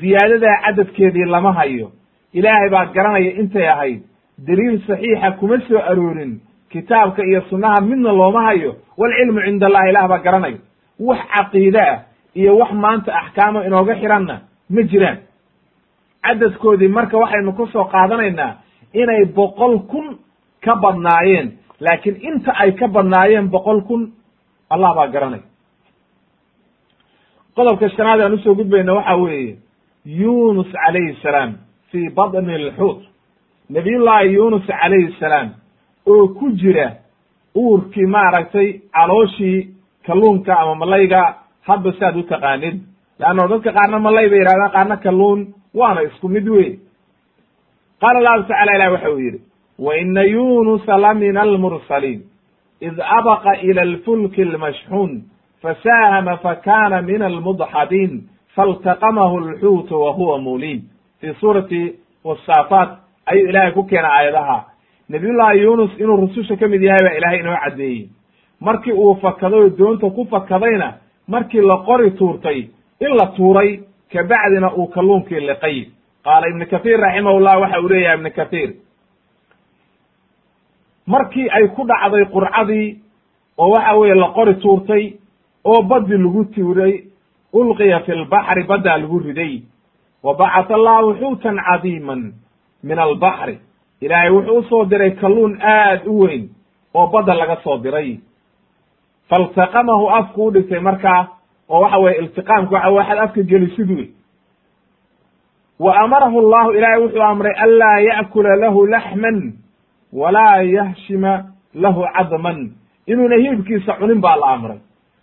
Ziyaadadaa cadadkeedii lama hayo. Ilaahay baa garanaya intay ahayd. Daliil saxiixa kuma soo aroorin kitaabka iyo sunnaha midna looma hayo. Walcilmu cinda allah ilaah baa garanaya wax caqiide ah iyo wax maanta axkaamo inooga xiranna ma jiraan. Cadadkoodii marka waxaynu ku soo qaadanaynaa inay boqol kun ka badnaayeen. Laakiin inta ay ka badnaayeen boqol kun allah baa garanaya qodobka shanaad aan u soo gudbayna waxa weeye yunus calayhi salaam fii badni alxuut nabiyullaahi yunus calayhi salaam oo ku jira uurkii maaragtay calooshii kalluunka ama malayga hadba si aad u taqaanid. Leanno dadka qaarna malay bay yidhahdaan qaarna kalluun waana isku mid wey qaala allahu tacala ilah waxa uu yidhi wa ina yunusa la min almursaliin id abaqa ila alfulki almashxuun fasaahama fakana min almudxadiin faltaqamahu alxuutu wa huwa muliim fii suurati wasaafaat ayuu ilaahay ku keena aayadaha nabiyullaahi yunus inuu rususha ka mid yahay baa ilaahay inoo caddeeyey. Markii uu fakaday oo doonta ku fakadayna markii la qori tuurtay in la tuuray kabacdina uu kalluunkii liqay. Qaala ibnu kathiir raximahullah waxa uu leeyahay ibnu kathiir. Markii ay ku dhacday qurcadii oo waxa weeye la qori tuurtay oo baddi lagu tuuray ulqiya fi lbaxri baddaa lagu riday. Wa bacata allahu xuutan cadiiman min albaxri ilaahay wuxuu u soo diray kalluun aad u weyn oo badda laga soo diray. Faltaqamahu afku u dhigtay markaa oo waxa weye iltiqaamka waxa waxaad afka gelisid wey wa amarahu llahu ilaahay wuxuu amray anlaa ya'kula lahu laxman walaa yahshima lahu cadman. Inuuna hilibkiisa cunin baa la amray.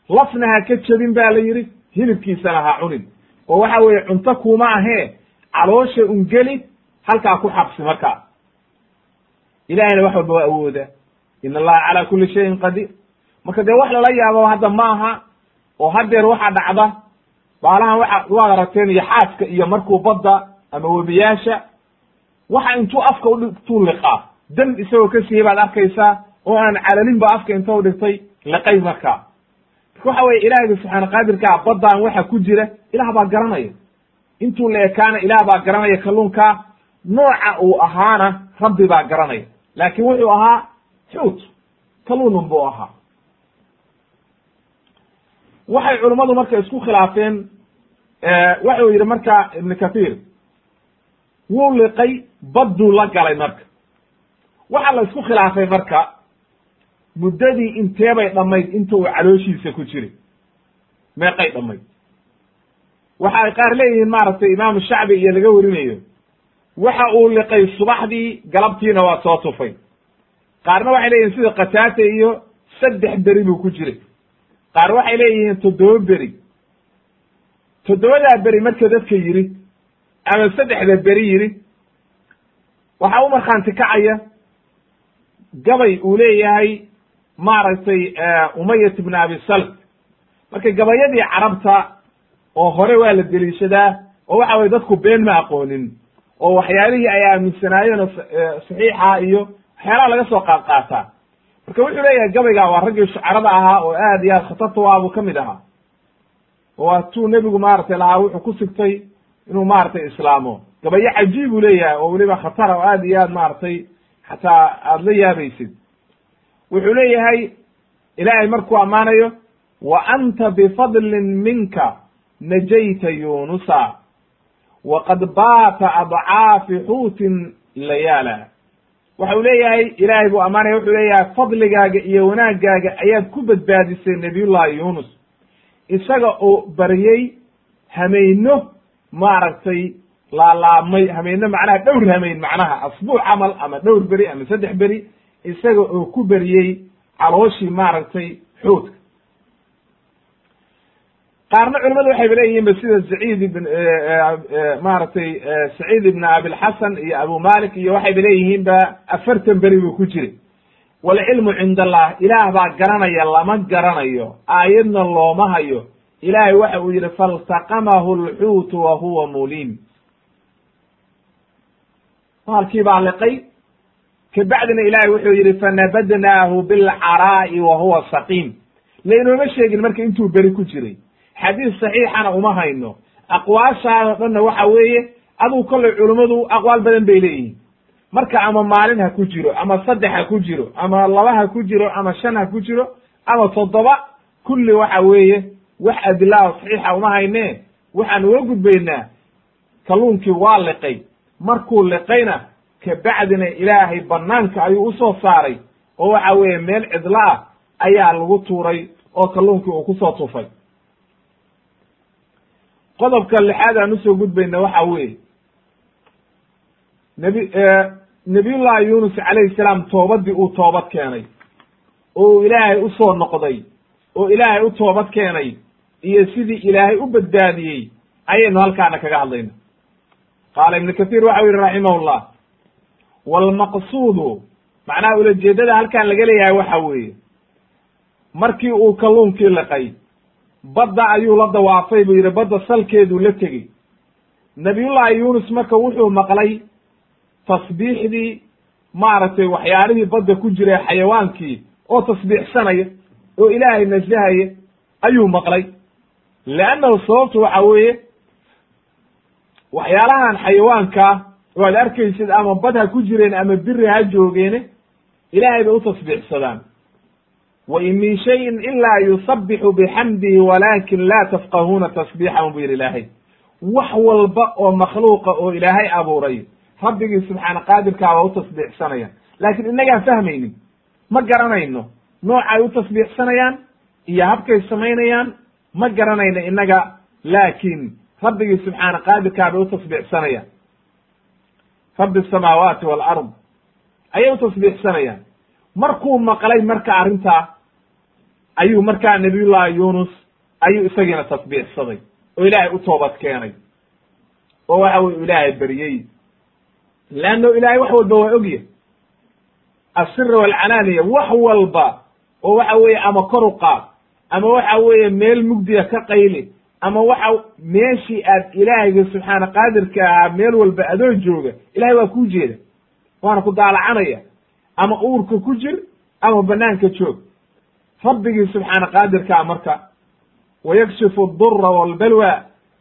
Lafna ha ka jebin ba la yidhi hilibkiisana ha cunin. Oo waxa weeye cunto kuma ahee caloosha ungeli halkaa ku xabsi markaa ilahayna wax walba waa awooda in allaha calaa kuli shayin qadiir. Marka dee wax lala yaabo hadda ma aha oo hadeer waxaa dhacda baalahan waa waad aragteen iyo xaaska iyo markuu badda ama webiyaasha waxa intuu afka udhigtuu liqaa dam isagoo ka siiyey baad arkaysaa oo aan calalinba afka inta u dhigtay liqay markaa marka. Waxa weye ilaahayga subxaana qaadirkaa baddaan waxa ku jira ilaah baa garanaya. Intuu la ekaana ilaah baa garanaya kalluunkaa nooca uu ahaana rabbi baa garanaya laakin wuxuu ahaa xuut kalluunun buu ahaa. Waxay culummadu marka isku khilaafeen waxau yidhi marka ibnu kathiir wuu liqay badduu la galay marka. Waxaa la isku khilaafay marka muddadii inteebay dhammayd inta uu calooshiisa ku jiray. Meeqay dhammayd. Waxa ay qaar leeyihiin maaragtay imaamu shacbi iyo laga warinayo waxa uu liqay subaxdii galabtiina waa soo tufay. Qaarna waxay leeyihiin sida kataate iyo saddex beri buu ku jiray. Qaar waxay leeyihiin toddoba beri. Toddobadaa beri marka dadka yidhi ama saddexda beri yidhi waxaa u markhaanti kacaya gabay uu leeyahay maaragtay umayat ibn abi salm marka gabayadii carabta oo hore waa la deliishadaa oo waxa weye dadku been ma aqoonin oo waxyaalihii ay aaminsanaayeen oo saxiixa iyo waxyaalaha laga soo qaad qaataa marka wuxuu leeyahay gabayga waa raggii shucarada ahaa oo aad iyo aad khatarta waa buu ka mid ahaa. Waa tuu nebigu maaragtay lahaa wuxuu ku sigtay inuu maaragtay islaamo. Gabayo cajiib uu leeyahay oo weliba khatara oo aad iyo aad maaragtay xataa aada la yaabaysid. Wuxuu leeyahay ilaahay markuu ammaanayo wa anta bifadlin minka najayta yunusa waqad baata adcaafi xuutin layaala waxa uu leeyahay ilaahay buu ammaanaya wuxuu leeyahay fadligaaga iyo wanaagaaga ayaad ku badbaadisay nabiyullahi yunus isaga oo baryey hameyno maaragtay laalaabmay hameyno macnaha dhowr hameyn macnaha asbuuc camal ama dhowr beri ama saddex beri isaga oo ku beriyey calooshii maaragtay xoodka qaarna culimadu waxayba leeyihiin ba sida saciid ibn maaragtay saciid ibn abilxasan iyo abu malik iyo waxayba leeyihiin ba afartan beri buu ku jiray. Walcilmu cind allah ilaah baa garanaya lama garanayo aayadna looma hayo. Ilaahay waxa uu yihi faltaqamahu lxuutu wa huwa mulim maalkii baa liqay. Kabacdina ilaahay wuxuu yihi fanabadnaahu bilcaraa'i wa huwa saqiim. Laynooma sheegin marka intuu beri ku jiray xadiis saxiixana uma hayno. Aqwaashaado dhanna waxa weeye aduu kollay culummadu aqwaal badan bay leeyihiin. Marka ama maalin ha ku jiro ama saddex ha ku jiro ama laba ha ku jiro ama shan ha ku jiro ama toddoba kulli waxa weeye wax adilaa saxiixa uma hayne. Waxaan uga gudbaynaa kalluunkii waa liqay. Markuu liqayna kabacdina ilaahay banaanka ayuu u soo saaray. Oo waxa weeye meel cidlo ah ayaa lagu tuuray oo kalluunkii uu ku soo tufay qodobka lixaad aan u soo gudbayna waxa weeye. Nabi nabiyullahi yunus calayhi salaam toobadii uu toobad keenay oo uu ilaahay u soo noqday oo ilaahay u toobad keenay iyo sidii ilaahay u badbaadiyey ayaynu halkaana kaga hadlayna. Qaala ibnu kathiir waxau yihi raximahullah. Walmaqsuudu macnaha ulajeedada halkan laga leeyahay waxa weeye markii uu kalluunkii liqay badda ayuu la dawaafay buu yidhi badda salkeeduu la tegey nabiyullahi yunus marka wuxuu maqlay tasbiixdii maaragtay waxyaalihii badda ku jiray xayawaankii oo tasbiixsanaya oo ilaahay nasahaya ayuu maqlay. Leannahu sababtu waxa weeye waxyaalahan xayawaankaa oo ad arkaysid ama bad ha ku jireen ama biri ha joogeene ilaahay bay u tasbiixsadaan wa in min shayin ilaa yusabixu bixamdihi walaakin laa tafqahuuna tasbiixahum bu yidhi ilaahay wax walba oo makhluuqa oo ilaahay abuuray rabbigii subxaana qaadirkaa waa u tasbiixsanayaan. Laakiin innagaan fahmaynin ma garanayno noocay u tasbiixsanayaan iyo habkay samaynayaan ma garanayno innaga laakiin rabbigii subxaana qaadirkaa bay u tasbiixsanayaan. Rabbi asamaawaati waalard ayay u markuu maqlay marka arrintaa ayuu markaa nabiyullahi yunus ayuu isagiina tasbiixsaday oo ilaahay u toobad keenay. Oo waxa weye ilaahay beriyey leanno ilaahay wax walba waa ogya. Asira walcalaaniya wax walba oo waxa weeye ama kor u qaad ama waxa weeye meel mugdiga ka qayli ama waxa meeshii aad ilaahayga subxaana qaadirka ahaa meel walba adoo jooga ilahay waa kuu jeeda. Waana ku daalacanaya ama uurka ku jir ama banaanka joog rabbigii subxaana qaadirkaa marka wayakshifu dura walbalwa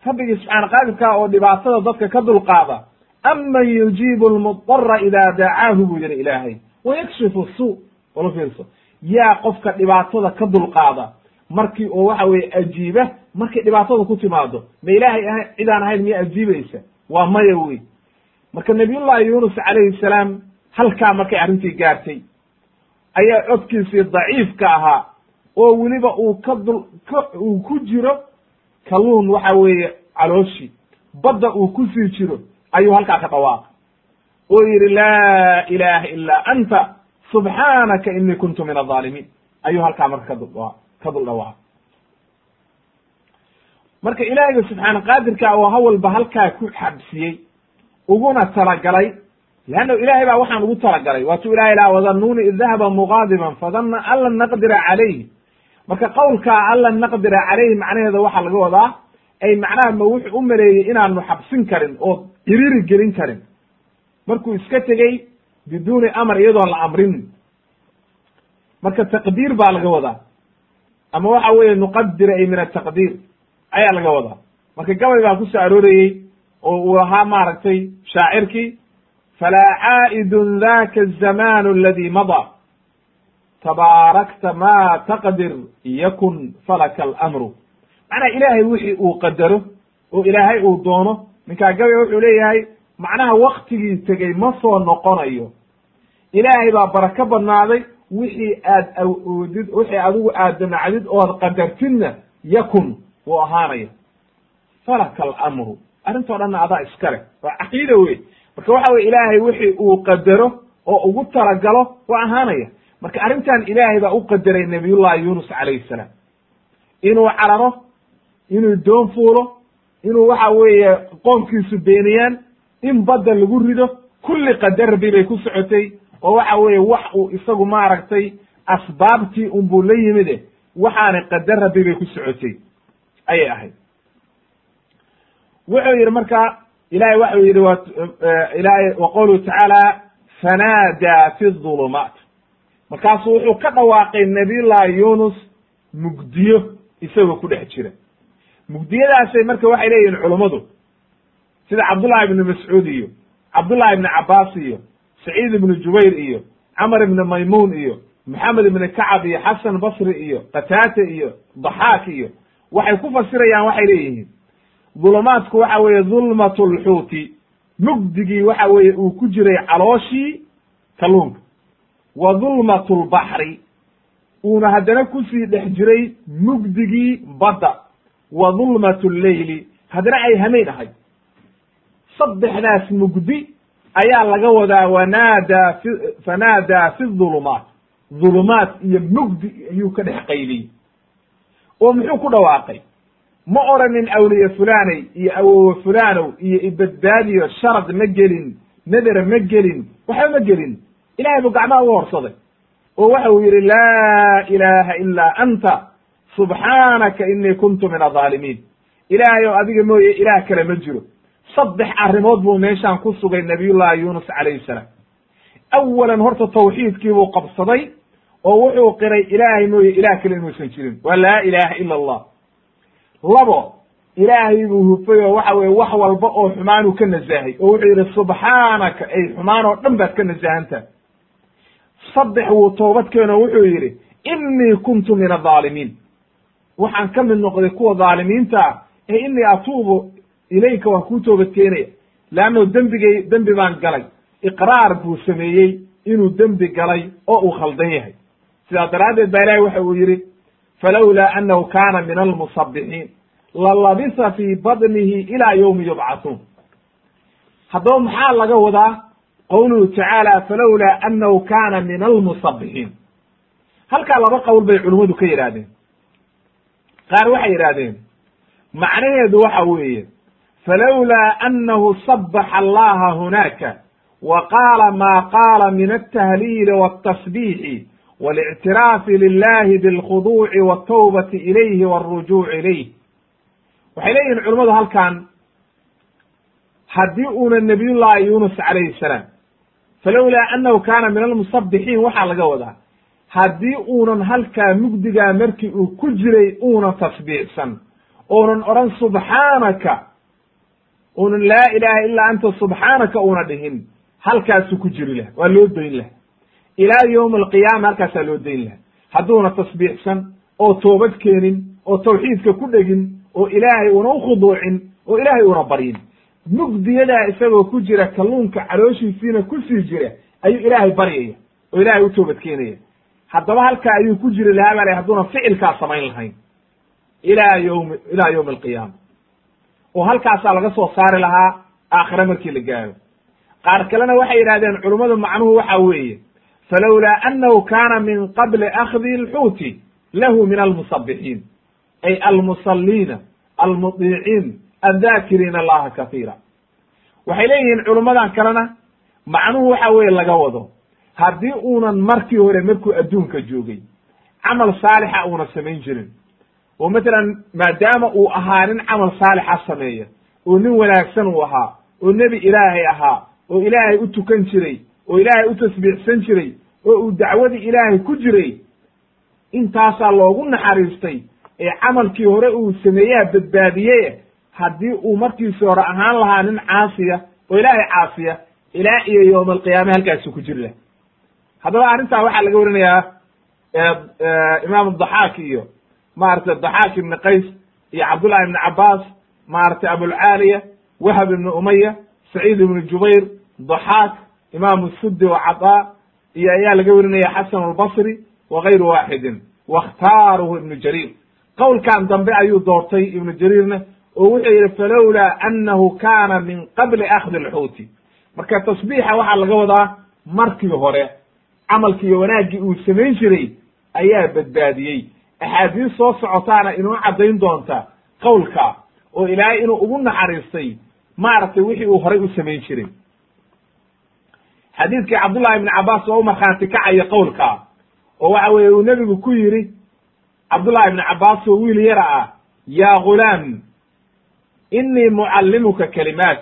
rabbigii subxaana qaadirkaa oo dhibaatada dadka ka dulqaada aman yujiibu lmudara ida dacaahu buu yihi ilaahay. Wayakshifu suu wala fiirso. Yaa qofka dhibaatada ka dulqaada markii oo waxa weye ajiiba markay dhibaatada ku timaado ma ilaahay a cidaan ahayn miya ajiibaysa? Waa maya wey marka nabiyullahi yunus calayhi salaam halkaa markay arrintii gaartay ayaa codkiisii daciifka ahaa oo weliba uu ka dul uu ku jiro kalluun waxa weeye calooshii. Badda uu ku sii jiro ayuu halkaa ka dhawaaqay. Oo yidhi laa ilaha ilaa anta subxaanaka inii kuntu min adaalimiin ayuu halkaa marka kadul ka dul dhawaaqay. Marka ilaahiyga subxaana qaadirka oo hawalba halkaa ku xabsiyey uguna talagalay leanna ilaahay baa waxaan ugu talagalay waatuu ilahay laha wadanuuni id dahaba muqaadiban fadana an lan naqdira calayhi marka qowlkaa an lan naqdira calayhi macnaheeda waxaa laga wadaa ay macnaha ma wuxuu u maleeyey inaanu xabsin karin oo ciriiri gelin karin markuu iska tegey biduuni amar iyadoon la amrin marka taqdiir baa laga wadaa ama waxa weeye nuqadira ay min ataqdiir ayaa laga wadaa marka gabay baa ku soo aroorayey oo uu ahaa maaragtay shaacirkii falaa caa'idun daka azamanu aladi madaa tabaarakta ma taqdir yakun falaka alamru macnaha ilaahay wixii uu qadaro oo ilaahay uu doono. ninkaa gabay wuxuu leeyahay macnaha waktigii tegey ma soo noqonayo ilaahay baa barako badnaaday wixii aad awoodid wixii adigu aad damacdid ood qadartidna yakun wuu ahaanaya falaka alamru arrintoo dhanna adaa iska leh waa caqiida wey marka waxa weye ilaahay wixii uu qadaro oo ugu talagalo waa ahaanaya. Marka arrintan ilaahay baa u qadaray nabiyullahi yunus calayhi salaam. Inuu cararo inuu doon fuulo inuu waxa weeye qoomkiisu beeniyaan in badda lagu rido kulli qadar rabbi bay ku socotay oo waxa weeye wax uu isagu maaragtay asbaabtii unbuu la yimide waxaana qadar rabbi bay ku socotay. Ayay ahayd. Wuxuu yidhi marka ilahay waxau yidhi wa ilahay wa qowluhu tacaala fanaadaa fi dhulumaat markaasuu wuxuu ka dhawaaqay nabiyullahi yunus mugdiyo isagoo ku dhex jira. Mugdiyadaasay marka waxay leeyihiin culummadu sida cabdullahi ibni mascuud iyo cabdullahi ibni cabaas iyo saciid ibnu jubayr iyo camar ibni maymuun iyo maxamed ibni kacab iyo xasan basri iyo qataate iyo daxaak iyo waxay ku fasirayaan waxay leeyihiin dhulumaadku waxa weeye dhulmat lxuuti mugdigii waxa weeye uu ku jiray calooshii kalluunka. Wa dhulmat lbaxri uuna haddana ku sii dhex jiray mugdigii badda. Wa dhulmat lleyli haddana ay hameen ahay saddexdaas mugdi ayaa laga wadaa wanaadaa fi fanaadaa fi dhulumaat dhulumaat iyo mugdi ayuu ka dhex qayliyey oo muxuu ku dhawaaqay ma oranin awliye fulaney iyo awowe fulanow iyo ibadbaadiyo sharad ma gelin nadera ma gelin waxba ma gelin. Ilahay buu gacmaha uga horsaday. Oo waxa uu yidhi laa ilaha ilaa anta subxaanaka inii kuntu min adaalimiin ilaahay oo adiga mooye ilaah kale ma jiro. Saddex arrimood buu meeshaan ku sugay nabiyullahi yunus calayhi salaam. Awalan horta tawxiidkii buu qabsaday oo wuxuu qiray ilaahay mooye ilaah kale inuusan jirin. Waa laa ilaha ila allah labo ilaahay buu hufay oo waxa weye wax walba oo xumaanuu ka nasahay oo wuxuu yidhi subxaanaka ay xumaan oo dhan baad ka nasahantaha saddex wuu toobad keeno wuxuu yidhi inii kuntu min adaalimiin waxaan ka mid noqday kuwa dhaalimiinta ah ee inii atuubu ilayka waan kuu toobad keenaya. Leanno dembigay dembi baan galay. Iqraar buu sameeyey inuu dembi galay oo uu khaldan yahay. Sidaa daraaddeed baa ilahi waxa uu yidhi falowlaa annahu kaana min almusabixiin lalabisa fii badnihi ilaa yowmi yubcathuun haddaba maxaa laga wadaa qowluhu tacaala falowlaa annahu kaana min almusabixiin halkaa laba qowl bay culummadu ka yidhaahdeen qaar waxay yidhaahdeen macnaheedu waxa weeye falowlaa annahu sabaxa allaha hunaaka wa qaala maa qaala min altahliili waltasbiixi walictiraafi lilahi bilkhuduuci waltawbati ilayhi walrujuuci ilayh waxay leeyihiin culummadu halkan haddii uuna nabiyullahi yunus calayhi salaam falowlaa annahu kaana min almusabixiin waxaa laga wadaa haddii uunan halkaa mugdigaa markii uu ku jiray uuna tasbiixsan uunan odhan subxaanaka uunan laa ilaaha illaa anta subxaanaka una dhihin halkaasuu ku jiri laha waa loo dayn laha ilaa yowmi alqiyaama halkaasaa loo dayn laha hadduuna tasbiixsan oo toobad keenin oo tawxiidka ku dhegin oo ilaahay una ukhuduucin oo ilaahay una baryin. Mugdiyadaa isagoo ku jira kalluunka calooshiisiina ku sii jira ayuu ilaahay baryaya oo ilaahay u toobad keenaya. Haddaba halkaa ayuu ku jiri lahaa baa la hadduuna ficilkaa samayn lahayn. Ilaa yowmi ilaa yowmi alqiyaama. Oo halkaasaa laga soo saari lahaa aakhire markii la gaaro. Qaar kalena waxay yidhahdeen culummadu macnuhu waxa weeye falowlaa annahu kaana min qabli akhdi lxuuti lahu min almusabixiin ay almusaliina almudiiciin addaakiriina allaha kahiira waxay leeyihiin culummadan kalena macnuhu waxa weeye laga wado haddii uunan markii hore markuu adduunka joogay camal saalixa uuna samayn jirin oo matalan maadaama uu ahaa nin camal saalixa sameeya oo nin wanaagsan uu ahaa oo nebi ilaahay ahaa oo ilaahay u tukan jiray oo ilaahay u tasbiixsan jiray oo uu dacwadii ilaahay ku jiray intaasaa loogu naxariistay ee camalkii hore uu sameeyaha badbaadiyeye haddii uu markiisi hore ahaan lahaa nin caasiya oo ilaahay caasiya ilaa iyo yowma alqiyaame halkaasu ku jiri laha haddaba arrintaa waxaa laga warinayaa imaam daxaak iyo maaragtay daxaak ibni qays iyo cabdullahi ibni cabaas maaragtay abulcaaliya wahab ibni umaya saciid ibnu jubayr daxaak imaamu suddi wa cadaa iyo ayaa laga werinaya xasan albasri wa gayru waaxidin wakhtaaruhu ibnu jariir. Qowlkan dambe ayuu doortay ibnu jariirna oo wuxuu yihi falowlaa annahu kana min qabli akhdi lxuuti marka tasbiixa waxaa laga wadaa markii hore camalkii iyo wanaaggii uu samayn jiray ayaa badbaadiyey. Axaadiis soo socotaana inoo caddayn doonta qowlka oo ilaahay inuu ugu naxariistay maaragtay wixii uu horay u samayn jiray xadiidkii cabdullahi ibni cabbaas oo u markhaanti kacaya qowlka oo waxa weeye uu nebigu ku yidhi cabdullahi ibni cabbaas oo wiil yara ah yaa ghulaam inii mucallimuka kelimaat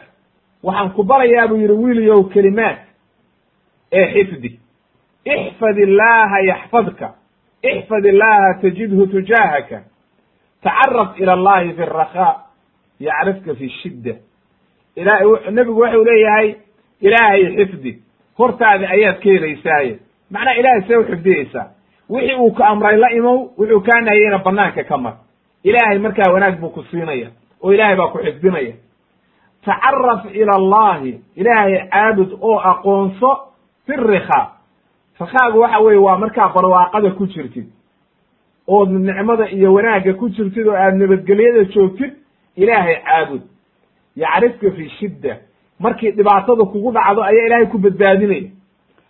waxaan ku barayaa buu yidhi wiiliyow kelimaat ee xifdi. Ixfad illaaha yaxfadka. Ixfad illaaha tajidhu tujaahaka. Tacaraf ila allahi fi rakhaa. Yacrifka fi shidda. Ila nebigu waxau leeyahay ilaahay xifdi hortaada ayaad ka helaysaaye macnaha ilahay see u xifdiyeysaa wixii uu ka amray la imow wuxuu kaa nahiyeyna banaanka ka mar. Ilaahay markaa wanaag buu ku siinaya oo ilaahay baa ku xifdinaya. Tacaraf ila allahi ilaahay caabud oo aqoonso fi rikhaa rikhaagu waxa weye waa markaa barwaaqada ku jirtid. Ood nicmada iyo wanaagga ku jirtid oo aad nabadgelyada joogtid ilaahay caabud. Yacrifka fi shidda markii dhibaatada kugu dhacdo ayaa ilaahay ku badbaadinaya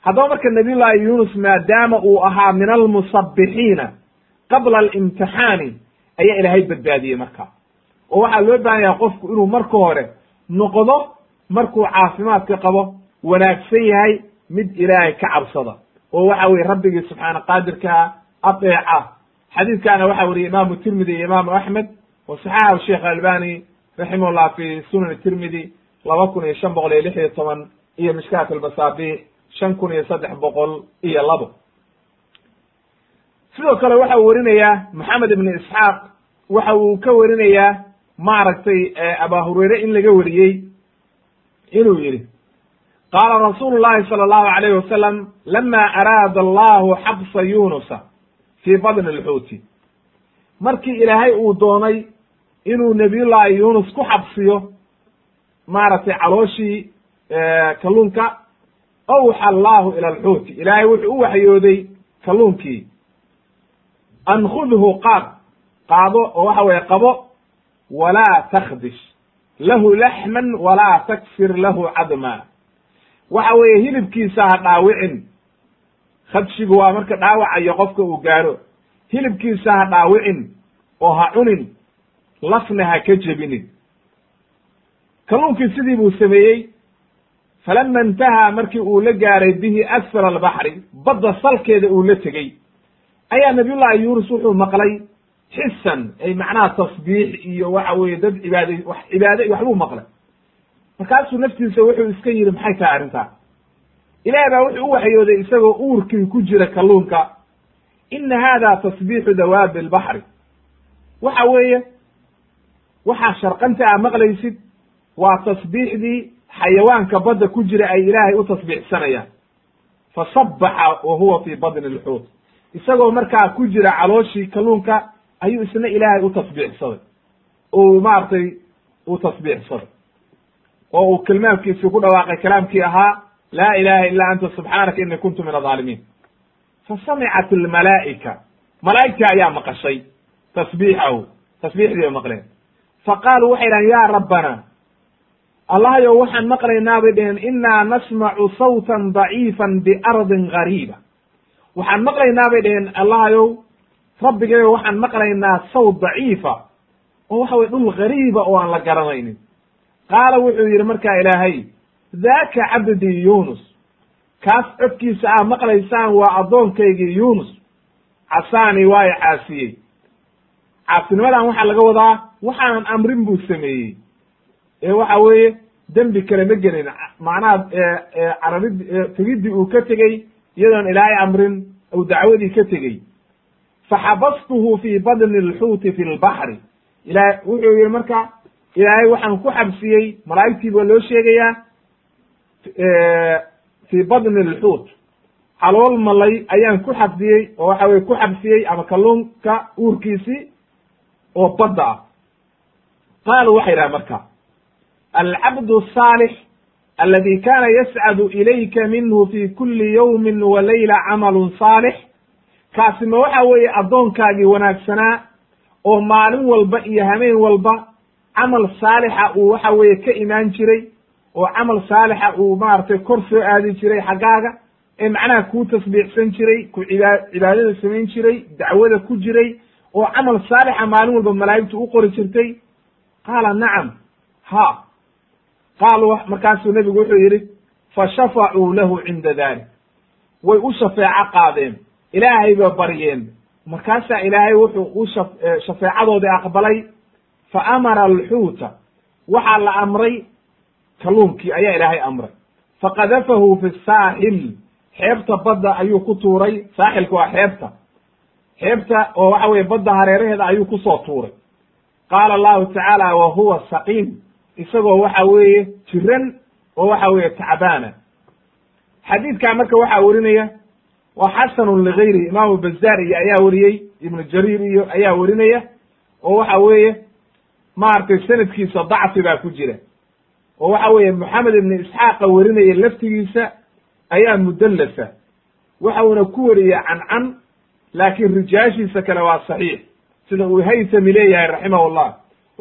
haddaba marka nabiyullaahi yunus maadaama uu ahaa min almusabbixiina qabla alimtixaani ayaa ilaahay badbaadiyey marka. Oo waxaa loo baahan yahay qofku inuu marka hore noqdo markuu caafimaadka qabo wanaagsan yahay mid ilaahay ka cabsada. Oo waxa weye rabbigii subxaana qaadirkaa adeeca. Xadiidkaana waxa weriyey imaamu tirmidi iyo imaamu axmed wa saxaxahu sheekh albani raximahullah fi sunan tirmidi laba kun iyo shan boqol iyo lix iyo toban iyo mishkaat almasaabi shan kun iyo saddex boqol iyo labo. Sidoo kale waxa uu werinayaa moxamed ibn isxaaq waxa uu ka werinayaa maaragtay aba hureyre in laga weriyey inuu yidhi qaala rasuulu llahi sala allahu alayh wasalam lama araada allahu xabsa yunusa fii badni alxuuti. Markii ilaahay uu doonay inuu nabiyullaahi yunus ku xabsiyo maaragtay calooshii kalluunka awxa allahu ila alxuuti ilaahay wuxuu u waxyooday kalluunkii. An khudhu qaad qaado oo waxa weye qabo walaa takdish lahu laxman walaa taksir lahu cadma. Waxa weeye hilibkiisa ha dhaawicin. Khadshigu waa marka dhaawacayo qofka uu gaaro hilibkiisa ha dhaawicin oo ha cunin. Lafna ha ka jebinin kalluunkii sidii buu sameeyey. Falama intahaa markii uu la gaaray bihi asfala albaxri badda salkeeda uu la tegey. Ayaa nabiyullahi yuunus wuxuu maqlay xisan ay macnaha tasbiix iyo waxa weeye dad cibaada wax cibaade waxbuu maqlay. Markaasuu naftiisa wuxuu iska yidhi maxay tahay arrintaa? Ilaah baa wuxuu u waxyooday isagoo uurkii ku jira kalluunka ina hada tasbiixu dawaabi albaxri waxa weeye waxaa sharqanta a maqlaysid waa tasbiixdii xayawaanka badda ku jira ay ilaahay u tasbiixsanayaan. Fasabaxa wa huwa fii badni alxuut isagoo markaa ku jira calooshii kalluunka ayuu isna ilaahay u tasbiixsaday. Oo maaragtay u tasbiixsaday. Oo uu kelmaamkiisii ku dhawaaqay kalaamkii ahaa laa ilaha illa anta subxaanaka ini kuntu min adaalimiin fasamicat almalaa'ika. Malaa'igtii ayaa maqashay. Tasbiixahu. Tasbiixdii bay maqleen. Faqaaluu waxay dhahen ya rabbana allahyow waxaan maqlaynaa bay dheheen inaa nasmacu sawtan daciifan biardin gariiba waxaan maqlaynaa bay dheheen allahayow rabbigayo waxaan maqlaynaa sawt daciifa oo waxa weye dhul gariiba oo aan la garanaynin. Qaala wuxuu yidhi markaa ilaahay daaka cabdii yunus kaas codkiisa aa maqlaysaan waa addoonkaygii yunus casaanii waa i caasiyey. Caasinimadan waxaa laga wadaa waxaanan amrin buu sameeyey ee waxa weeye dembi kale ma gelin. Macnaha carabid tegiddii uu ka tegey iyadoon ilaahay amrin ou dacwadii ka tegey. Faxabastuhu fii badni alxuuti fi lbaxri ilahay wuxuu yihi marka ilaahay waxaan ku xabsiyey malaa'igtii baa loo sheegayaa fii badni alxuut. Calool malay ayaan ku xabsiyey oo waxa weye ku xabsiyey ama kalluunka uurkiisii oo badda ah. Qaaluu waxay dhaha marka alcabdu saalix aladi kana yascadu ilayka minhu fi kuli yawmin wa layla camalun saalix kaasi ma waxa weeye addoonkaagii wanaagsanaa oo maalin walba iyo hameen walba camal saalixa uu waxa weeye ka imaan jiray oo camal saalixa uu maaragtay kor soo aadi jiray xaggaaga ee macnaha kuu tasbiixsan jiray ku ciba cibaadada samayn jiray dacwada ku jiray oo camal saalixa maalin walba malaa'igtu u qori jirtay qaala nacam ha qaalu markaasuu nebigu wuxuu yidhi fa shafacuu lahu cinda dalik way u shafeeco qaadeen. Ilaahay ba baryeen. Markaasaa ilaahay wuxuu u sha shafeecadoodii aqbalay fa amara alxuuta waxaa la amray kalluunkii ayaa ilaahay amray. Faqadafahu fi saaxil. Xeebta badda ayuu ku tuuray. Saaxilka waa xeebta. Xeebta oo waxa weye badda hareeraheeda ayuu ku soo tuuray. Qaala allahu tacaala wa huwa saqiim isagoo waxa weeye jiran oo waxa weeye tacbaana xadiidkaa marka waxaa werinaya waa xasanun ligayrihi imaamu bazaar iyo ayaa weriyey ibnu jariir iyo ayaa werinaya oo waxa weeye maaragtay sanadkiisa dacfi baa ku jira. Oo waxa weeye moxamed ibni isxaaqa werinaya laftigiisa ayaa mudallasa. Waxa uuna ku wariyey cancan laakiin rijaashiisa kale waa saxiix. Sida uu haytami leeyahay raximah llah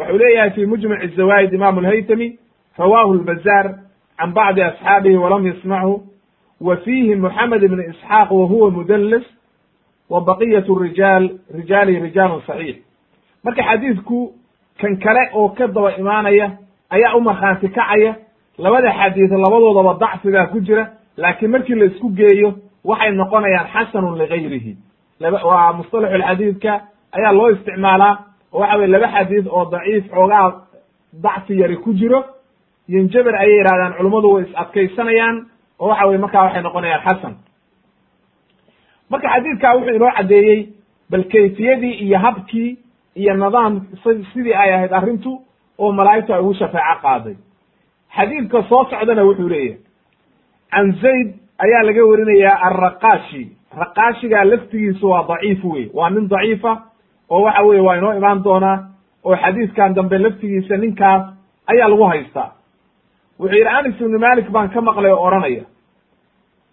wuxuu leeyahay fi mujmac zawaid imam alhaytami rawahu lbazaar can bacdi asxaabihi walam yasmachu wa fiihi moxamed ibni isxaaq wa huwa mudallas wa baqiyat rijaal rijaalihi rijaalun saxiix marka xadiidku kan kale oo ka daba imaanaya ayaa u markhaanti kacaya labada xadiid labadoodaba dacfigaa ku jira laakiin markii la isku geeyo waxay noqonayaan xasanun ligayrihi waa mustalaxu lxadiidka ayaa loo isticmaalaa waxa weye laba xadiid oo daciif xoogaa dacfi yari ku jiro yinjaber ayay yidhahdaan culummadu way is adkaysanayaan oo waxa weye markaa waxay noqonayaan xasan. Marka xadiidkaa wuxuu inoo caddeeyey bal kayfiyadii iyo habkii iyo nidaam sidii ay ahayd arrintu oo malaa'igtu ay ugu shafeeco qaaday. Xadiidka soo socdana wuxuu leeyahay can zayd ayaa laga warinayaa alraqaashi raqaashigaa laftigiisu waa daciif wey waa nin daciifa oo waxa weye waa inoo imaan doonaa oo xadiidkan dambe laftigiisa ninkaas ayaa lagu haystaa. Wuxuu yidhi anas ibnu malik baan ka maqlay oo odhanaya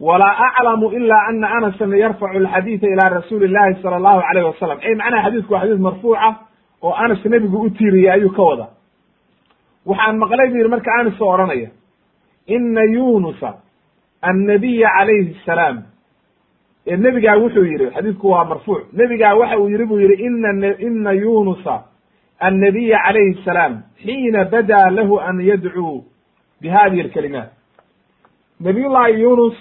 walaa aclamu ila ana anasan yarfacu alxadiida ila rasuuli illahi sala allahu alayh wasalam ey macnaha xadiidku waa xadiis marfuuca oo anas nebigu u tiiriyey ayuu ka wada waxaan maqlay bu yidhi marka anas oo odhanaya ina yunusa annabiya calayhi salaam ee nebigaa wuxuu yidhi xadiidku waa marfuuc. Nebigaa waxa uu yidhi buu yidhi ina ina yunusa annabiya calayhi salaam xiina badaa lahu an yadcuu bi hadihi alkalimaat. Nabiyullahi yunus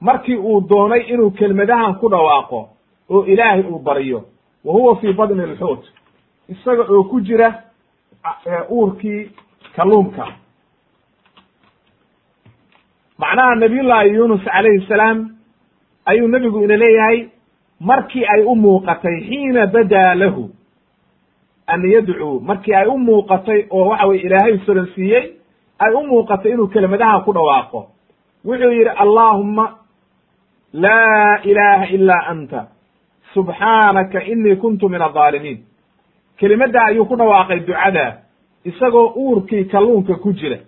markii uu doonay inuu kelmadahan ku dhawaaqo oo ilaahay uu baryo wa huwa fii badni alxuut isaga oo ku jira uurkii kalluunka. Macnaha nabiyullahi yunus calayhi salaam ayuu nebigu ina leeyahay markii ay u muuqatay xiina badaa lahu. An yadcuu markii ay u muuqatay oo waxa weye ilaahay soransiiyey ay u muuqatay inuu kelimadaha ku dhawaaqo. Wuxuu yidhi allaahumma laa ilaha ilaa anta subxaanaka inii kuntu min adaalimiin kelimadda ayuu ku dhawaaqay ducada isagoo uurkii kalluunka ku jira.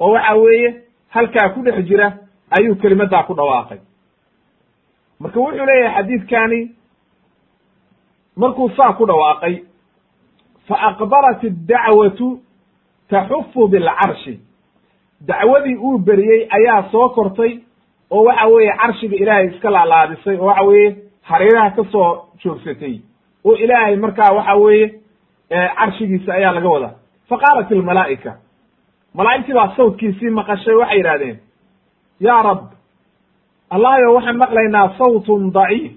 Oo waxa weeye halkaa ku dhex jira ayuu kelimaddaa ku dhawaaqay marka wuxuu leeyahay xadiidkani markuu saa ku dhawaaqay fa aqbalat iddacwatu taxufu bilcarshi. Dacwadii uu beriyey ayaa soo kortay oo waxa weeye carshiga ilaahay iska laalaadisay oo waxa weeye hareeraha ka soo joogsatay oo ilaahay markaa waxa weeye carshigiisa ayaa laga wadaa. Fa qaalat malaa'igtii baa sawtkiisii maqashay waxay yidhahdeen yaa rab allahayo waxaan maqlaynaa sawtun daciif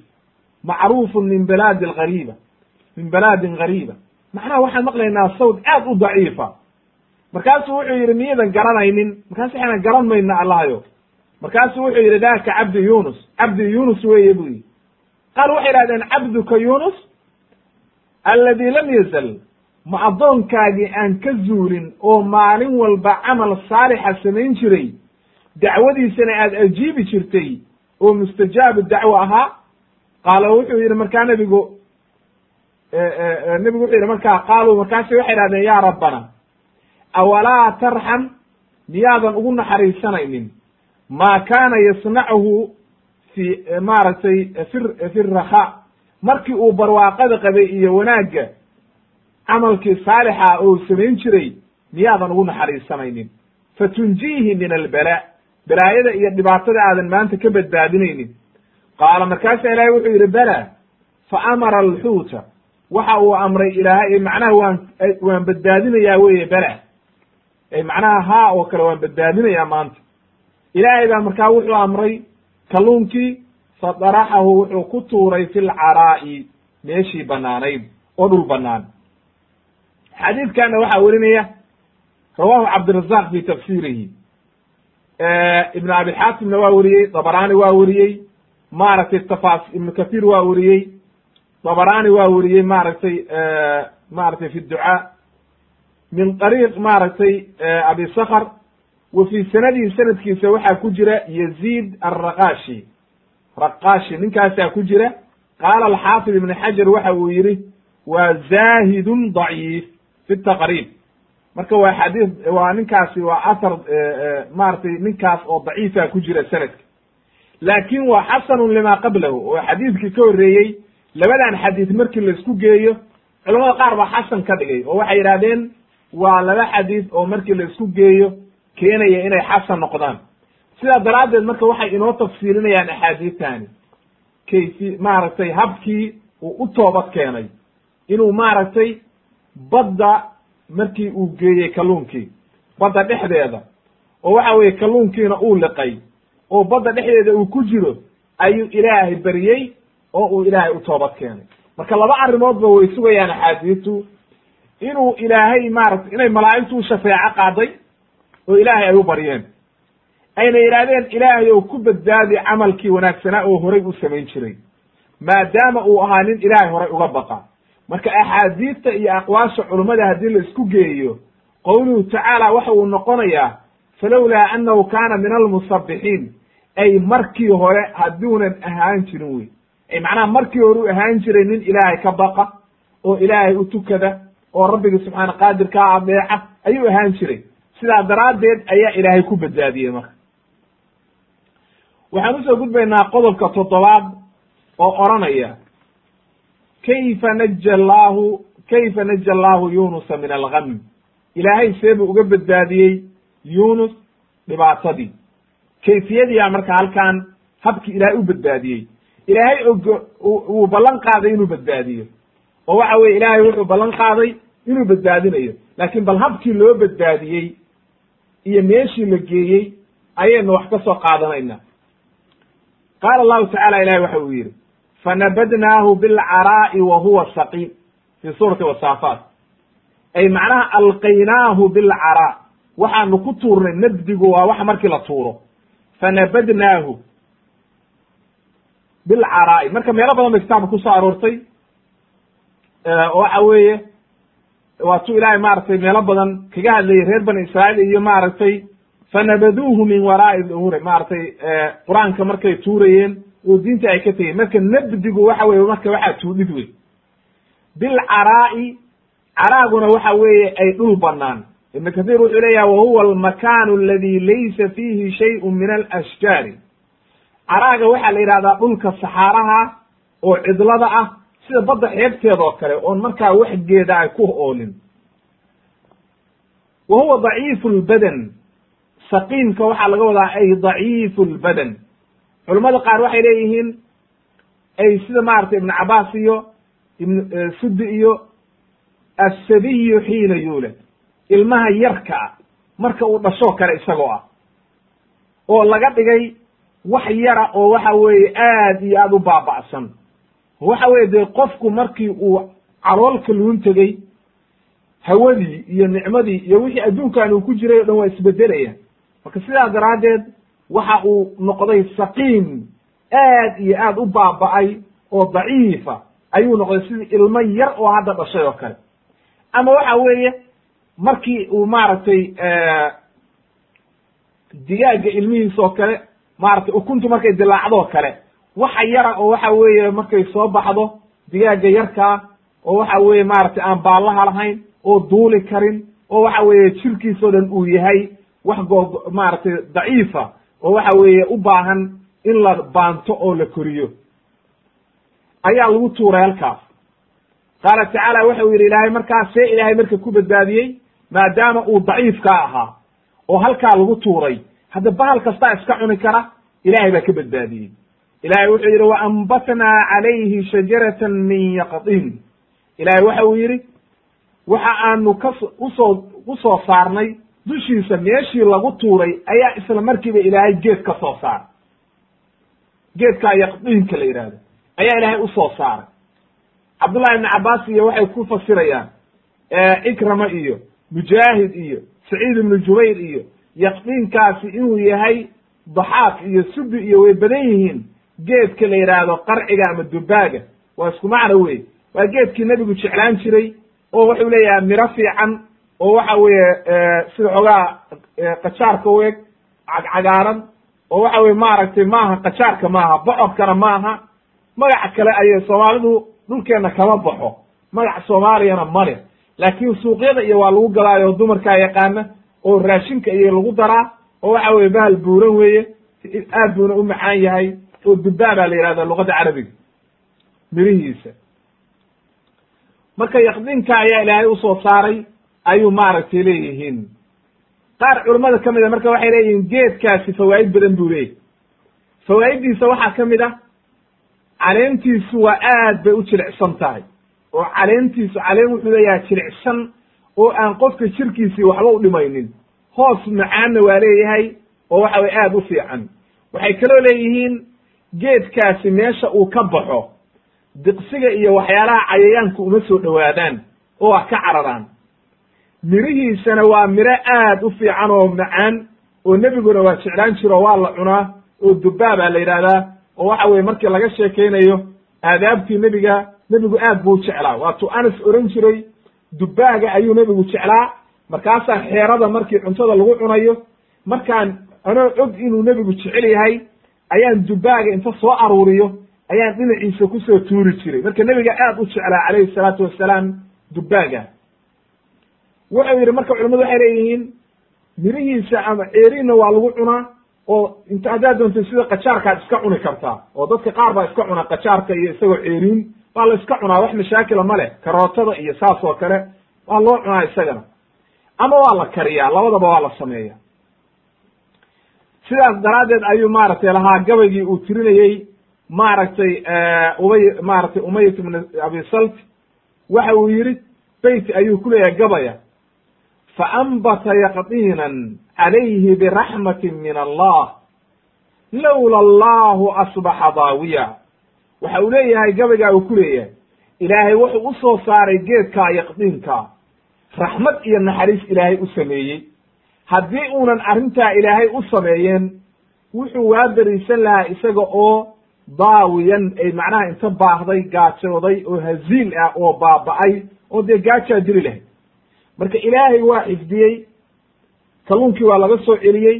macruufun min balaadi algariiba min balaadin gariiba macnaha waxaan maqlaynaa sawt aad u daciifa. Markaasuu wuxuu yidhi miyadan garanaynin. Markaasu waxayna garan mayna allahayo markaasuu wuxuu yidhi daka cabdi yunus cabdi yunus weeye buu yidhi. Qaal waxay idhahdeen cabduka yunus alladii lam yazal ma addoonkaagii aan ka zuulin oo maalin walba camal saalixa samayn jiray dacwadiisana aad ajiibi jirtay oo mustajaabu dacwo ahaa qaala wuxuu yidhi markaa nebigu nebigu wuxuu yidhi markaa qaaluu markaasi waxay idhahdeen ya rabbana awalaa tarxam miyaadan ugu naxariisanaynin? Maa kaana yasnacuhu fi maaragtay fi fi rakhaa markii uu barwaaqada qabay iyo wanaagga camalkii saalixa oo samayn jiray miyaadan ugu naxariisanaynin? Fatunjiihi min albala balaayada iyo dhibaatada aadan maanta ka badbaadinaynin. Qaala markaasa ilaahay wuxuu yidhi bala fa amara alxuuta waxa uu amray ilaahay macnaha waan waan badbaadinayaa weye bala. Ay macnaha haa oo kale waan badbaadinayaa maanta. Ilaahay baa markaa wuxuu amray kalluunkii fadaraxahu wuxuu ku tuuray fi lcaraa'i meeshii banaanayd oo dhul banaan xadiidkana waxaa werinaya rawahu cabdirazaq fi tafsirihi ibn abi xaatimna waa weriyey dabaraani waa weriyey maaragtay ibnu kathir waa weriyey dabaraani waa weriyey maaragtay maaragtay fi ducaa min ariiq maaragtay abi sakr wa fi sanadihi sanadkiisa waxaa ku jira yazid alraqashi raqashi ninkaasaa ku jira. Qaala alxaafid ibn xajar waxa uu yihi waa zahidun daciif fi taqrib marka waa xadiis waa ninkaasi waa athar maaragtay ninkaas oo daciifa ku jira sanadka. Laakin waa xasanun lima qablahu. Oo xadiidkii ka horreeyey labadan xadiis markii la isku geeyo culamada qaar baa xasan ka dhigay oo waxay yidhahdeen waa laba xadiis oo markii la isku geeyo keenaya inay xasan noqdaan. Sidaa daraaddeed marka waxay inoo tafsiilinayaan axaadiistani kayfi maaragtay habkii uu u toobad keenay. Inuu maaragtay badda markii uu geeyey kalluunkii badda dhexdeeda. Oo waxa weeye kalluunkiina uu liqay oo badda dhexdeeda uu ku jiro ayuu ilaahay baryey oo uu ilaahay u toobad keenay. Marka laba arrimoodba way sugayaan axaadiistu inuu ilaahay maaragtay inay malaa'igtu u shafeeco qaaday oo ilaahay ay u baryeen ayna yidhaahdeen ilaahay ou ku badbaadi camalkii wanaagsanaa oo horay u samayn jiray. Maadaama uu ahaa nin ilaahay horay uga baqa marka axaadiista iyo aqwaasha culummada haddii la isku geeyo qowluhu tacaala waxa uu noqonayaa falowlaa annahu kaana min almusabbixiin ay markii hore hadduunan ahaan jirin wey ay macnaha markii hore u ahaan jiray nin ilaahay ka baqa oo ilaahay u tukada oo rabbigii subxaana qaadirkaa adeeca ayuu ahaan jiray. Sidaa daraaddeed ayaa ilaahay ku badbaadiyey marka. Waxaan u soo gudbaynaa qodobka toddobaad oo oranaya kayfa naja allahu kayfa naja allahu yunusa min algam ilaahay see buu uga badbaadiyey yunus dhibaatadii kayfiyadiyaa marka halkan habkii ilaahay u badbaadiyey ilaahay og wuu ballan qaaday inuu badbaadiyo oo waxa weye ilaahay wuxuu ballan qaaday inuu badbaadinayo laakiin bal habkii loo badbaadiyey iyo meeshii la geeyey ayaynu wax ka soo qaadanayna qaala allahu tacala ilahi waxa uu yidhi fanabadnaahu bilcaraa'i wa huwa saqiim fi suurati wasaafaat ay macnaha alqaynaahu bilcaraa waxaanu ku tuurnay nabdigu waa wax markii la tuuro fanabadnaahu bilcaraa'i marka meelo badan bay kitaabka ku soo aroortay oo waxa weeye waa tu ilaahay maaragtay meelo badan kaga hadlayay reer bani israa'iil iyo maaragtay fanabaduuhu min waraa'i duhuuri maaragtay qur'aanka markay tuurayeen oo diinta ay ka tegeen marka nabdigu waxa weye marka waxaa tuudhid wey bilcaraa'i caraaguna waxa weeye ay dhul banaan ibnu kathiir wuxuu leeyaha wahuwa almakaanu aladi laysa fiihi shayun min alashjaari. Caraaga waxaa la yidhahdaa dhulka saxaaraha oo cidlada ah sida badda xeebteeda oo kale oon markaa wax geeda ay ku oolin. Wa huwa daciifu lbadan saqiimka waxaa laga wadaa ay daciifu lbadan culamada qaar waxay leeyihiin ay sida maaragtay ibnu cabaas iyo ibn sudi iyo assabiyu xiina yuulad. Ilmaha yarka ah marka uu dhashoo kale isagoo ah oo laga dhigay wax yara oo waxa weeye aad iyo aad u baaba'san. Waxa weye dee qofku markii uu caloolka luun tegey hawadii iyo nicmadii iyo wixii adduunkan uu ku jiray o dhan waa isbedelaya. Marka sidaa daraaddeed waxa uu noqday saqiim aad iyo aad u baaba'ay oo daciifa. Ayuu noqday sidii ilmo yar oo hadda dhashay oo kale. Ama waxa weeye markii uu maaragtay digaagga ilmihiis oo kale maaragtay ukuntu markay dilaacdoo kale waxa yara oo waxa weeye markay soo baxdo digaagga yarkaa oo waxa weeye maaragtay aan baallaha lahayn oo duuli karin oo waxa weeye jirkiisoo dhan uu yahay wax goo maaragtay daciifa oo waxa weeye u baahan in la baanto oo la koriyo. Ayaa lagu tuuray halkaas. Qaala tacaala waxa uu yidhi ilaahay markaas see ilaahay marka ku badbaadiyey maadaama uu daciifkaa ahaa oo halkaa lagu tuuray hadda bahal kastaa iska cuni kara ilahay baa ka badbaadiyey. Ilahay wuxuu yidhi wa ambatnaa calayhi shajaratan min yaqdin. Ilahay waxa uu yidhi waxa aanu ka u soo u soo saarnay dushiisa meeshii lagu tuuray ayaa isla markiiba ilaahay geed ka soo saaray geedkaa yaqdiinka la yidhaahdo ayaa ilaahay u soo saaray cabdullahi ibni cabbaas iyo waxay ku fasirayaan cikrama iyo mujaahid iyo saciid ibnu jubayr iyo yaqdiinkaasi inuu yahay daxaaq iyo subi iyo way badan yihiin. Geedka la yidhaahdo qarciga ama dubaaga waa isku macno wey waa geedkii nebigu jeclaan jiray oo wuxuu leeyahay miro fiican oo waxa weeye sida xoogaa qajaarka u eg cagcagaaran oo waxa weye maaragtay maaha qajaarka maaha bocodkana maaha magac kale ayay soomaalidu dhulkeenna kama baxo magac soomaaliyana male laakiin suuqyada iyo waa lagu gadaayo dumarkaa yaqaana oo raashinka iyo lagu daraa oo waxa weye bahal buuran weeye aad buuna u macaan yahay oo dubaa baa la yihahda luqadda carabiga. Mirihiisa. Marka yaqdinka ayaa ilaahay u soo saaray ayuu maaragtay leeyihiin. Qaar culamada ka mid a marka waxay leeyihiin geedkaasi fawaa'id badan buu leeyahy fawaa'iddiisa waxaa ka mid ah caleentiisu waa aad bay u jilicsan tahay. Oo caleentiisu caleen wuxuu leeyahay jilicsan oo aan qofka jirkiisii waxba u dhimaynin. Hoos macaanna waa leeyahay oo waxa weye aad u fiican. Waxay kaloo leeyihiin geedkaasi meesha uu ka baxo diqsiga iyo waxyaalaha cayayaanku uma soo dhowaadaan oo ah ka cararaan mirihiisana waa miro aad u fiican oo macaan oo nebiguna waa jeclaan jiro waa la cunaa oo dubaa baa la yidhahdaa oo waxa weye markii laga sheekaynayo aadaabtii nebiga nebigu aad buu jeclaa. Waatuu anas oran jiray dubaaga ayuu nebigu jeclaa. Markaasaa xeerada markii cuntada lagu cunayo markaan anoo og inuu nebigu jecel yahay ayaan dubaaga inta soo aruuriyo ayaan dhinaciisa ku soo tuuri jiray. Marka nebiga aad u jeclaa calayhi salaatu wassalaam dubaaga wuxuu yidhi marka culamadu waxay leeyihiin mirihiisa ama ceeriinna waa lagu cunaa oo inta haddaad doonto sida qajaarkaad iska cuni kartaa oo dadka qaar baa iska cuna qajaarka iyo isagoo ceeriin waa la iska cunaa wax mashaakila ma leh karootada iyo saas oo kale waa loo cunaa isagana. Ama waa la kariyaa labadaba waa la sameeya sidaas daraaddeed ayuu maaragtay lahaa gabaygii uu tirinayey maaragtay ubay maaragtay umayat ibn abi salt waxa uu yidhi beyt ayuu ku leeyahay gabaya faanbata yaqdiinan calayhi biraxmati min allah lowla allahu asbaxa daawiya waxa uu leeyahay gabaygaa uu ku leeyahay ilaahay wuxuu u soo saaray geedkaa yaqdiinkaa raxmad iyo naxariis ilaahay u sameeyey haddii uunan arrintaa ilaahay u sameeyeen wuxuu waa dariisan lahaa isaga oo daawiyan ay macnaha inta baahday gaajooday oo haziil ah oo baaba'ay oo dee gaajaa dili lahayd marka ilaahay waa xifdiyey kalluunkii waa laga soo celiyey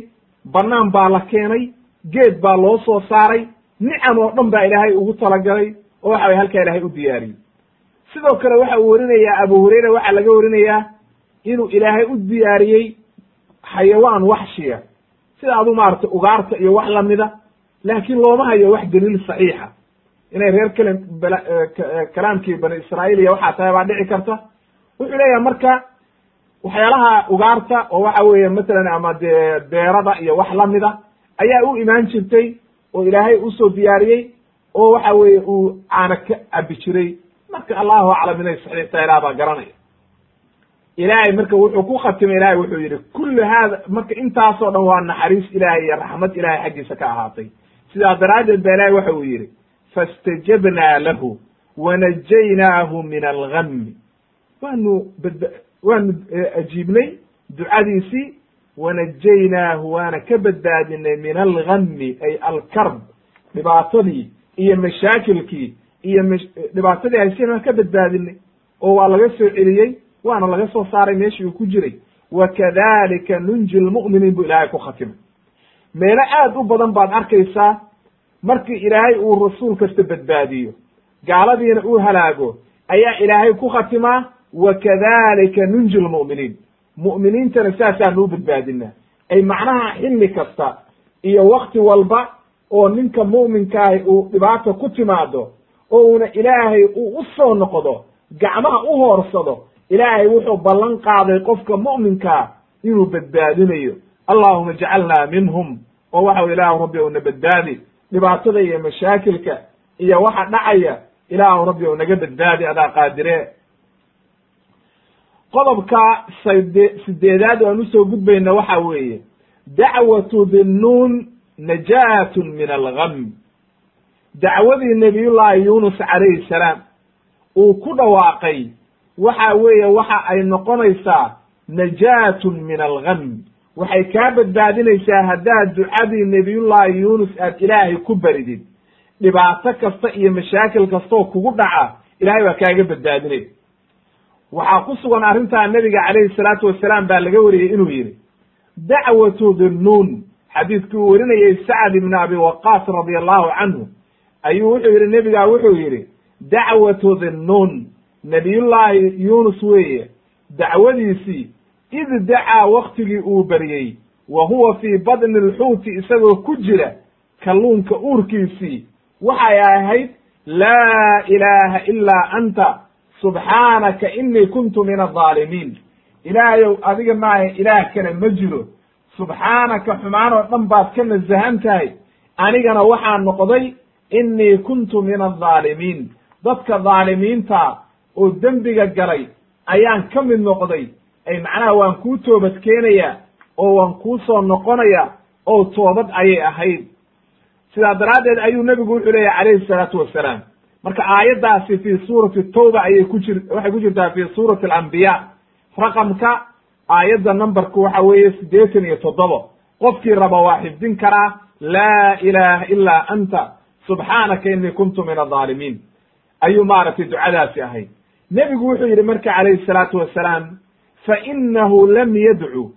bannaan baa la keenay geed baa loo soo saaray nicam oo dhan baa ilaahay ugu talagalay oo waxa way halkaa ilaahay u diyaariyey. Sidoo kale waxa uu warinayaa abu hurayra waxaa laga warinayaa inuu ilaahay u diyaariyey xayawaan waxshiya. Sida adu maaragtay ugaarta iyo wax lamida laakiin looma hayo wax daliil saxiixa. Inay reer kale kalaamkii bani israa'iil iyo waxaa tahay baa dhici karta. Wuxuu leeyahay marka waxyaalaha ugaarta oo waxa weeye masalan ama dee beerada iyo wax lamida ayaa u imaan jirtay oo ilaahay u soo diyaariyey oo waxa weeye uu caana ka cabi jiray. Marka allahu aclam inay saxiix tahay ilaah baa garanaya. Ilaahay marka wuxuu ku khatimay ilahay wuxuu yidhi kullu haada marka intaasoo dhan waa naxariis ilaahay iyo raxmad ilahay xaggiisa ka ahaatay. Sidaa daraaddeed ba ilahay waxa uu yidhi faاstajabnaa lahu wanajaynaahu min algami waanu badba waanu ajiibnay ducadiisii wanajaynaahu waana ka badbaadinay min algami ay alkarb dhibaatadii iyo mashaakilkii iyo m dhibaatadii hayseen waan ka badbaadinay oo waa laga soo celiyey waana laga soo saaray meeshii uu ku jiray. Wakadalika nunji lmu'miniin buu ilaahay ku khatimay. Meelo aad u badan baad arkaysaa markii ilaahay uu rasuul kasta badbaadiyo gaaladiina uu halaago ayaa ilaahay ku khatimaa wakadalika nunji lmu'miniin mu'miniintana saasaanu u badbaadinaa ay macnaha xilli kasta iyo wakti walba oo ninka mu'minkaahi uu dhibaata ku timaado oo uuna ilaahay uu u soo noqdo gacmaha u hoorsado ilaahay wuxuu ballan qaaday qofka mu'minkaa inuu badbaadinayo allahuma jacalnaa minhum oo waxau ilaahu rabbi ou na badbaadi dhibaatada iyo mashaakilka iyo waxa dhacaya ilaahu rabbi ou naga badbaadi adaa qaadire qodobka sade sideedaad aan u soo gudbayna waxa weeye dacwatu dinnuun najaatun min algam. Dacwadii nabiyullaahi yuunus calayhi salaam uu ku dhawaaqay waxa weeye waxa ay noqonaysaa najaatun min algam. Waxay kaa badbaadinaysaa haddaad ducadii nebiyullaahi yuunus aad ilaahay ku baridid. Dhibaato kasta iyo mashaakil kastoo kugu dhaca ilahay waa kaaga badbaadinay waxaa ku sugan arrintaa nebiga calayhi salaatu wasalaam baa laga wariyey inuu yidhi dacwatu dinnuun xadiidkii uu werinayey sacd ibni abi waqaas radi allahu canhu. Ayuu wuxuu yidhi nebigaa wuxuu yidhi dacwatu dinnuun nebiyullaahi yuunus weeye dacwadiisii id dacaa waktigii uu baryey wa huwa fii badni alxuuti isagoo ku jira kalluunka uurkiisii. Waxay ahayd laa ilaaha ilaa anta subxaanaka inii kuntu min aldaalimiin ilaahayow adiga maaha ilaah kale ma jiro. Subxaanaka xumaan oo dhan baad ka nasahan tahay. Anigana waxaa noqday inii kuntu min aldaalimiin dadka dhaalimiinta oo dembiga galay ayaan ka mid noqday. Ay macnaha waan kuu toobad keenayaa oo waan kuu soo noqonaya oo toobad ayay ahayd. Sidaa daraaddeed ayuu nebigu wuxuu leeyahy calayhi salaatu wassalaam marka aayaddaasi fii suurati tawba ayay ku jir waxay ku jirtaa fi suurati alambiya raqamka aayadda numberku waxa weeye siddeetan iyo toddobo. Qofkii raba waa xifdin karaa laa ilaaha ilaa anta subxaanaka inii kuntu min aldaalimiin ayuu maaragtay ducadaasi ahayd. Nebigu wuxuu yidhi marka calayhi salaatu wassalaam fainahu lam yadcu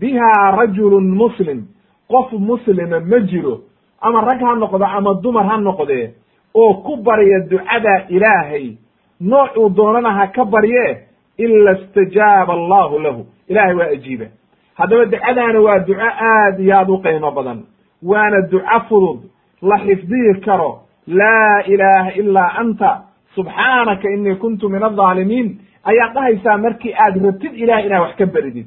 biha rajulun muslim. Qof muslima ma jiro ama rag ha noqdo ama dumar ha noqdee oo ku barya ducada ilaahay. Noocuu doonana ha ka barye ila istajaaba allahu lahu. Ilahay waa ajiiba. Haddaba ducadaana waa duco aad iyo aad u qiimo badan. Waana duco fudud. La xifdihi karo. Laa ilaaha ilaa anta. Subxaanaka inii kuntu min aldaalimiin ayaad dhahaysaa markii aad rabtid ilahay inaad wax ka beridid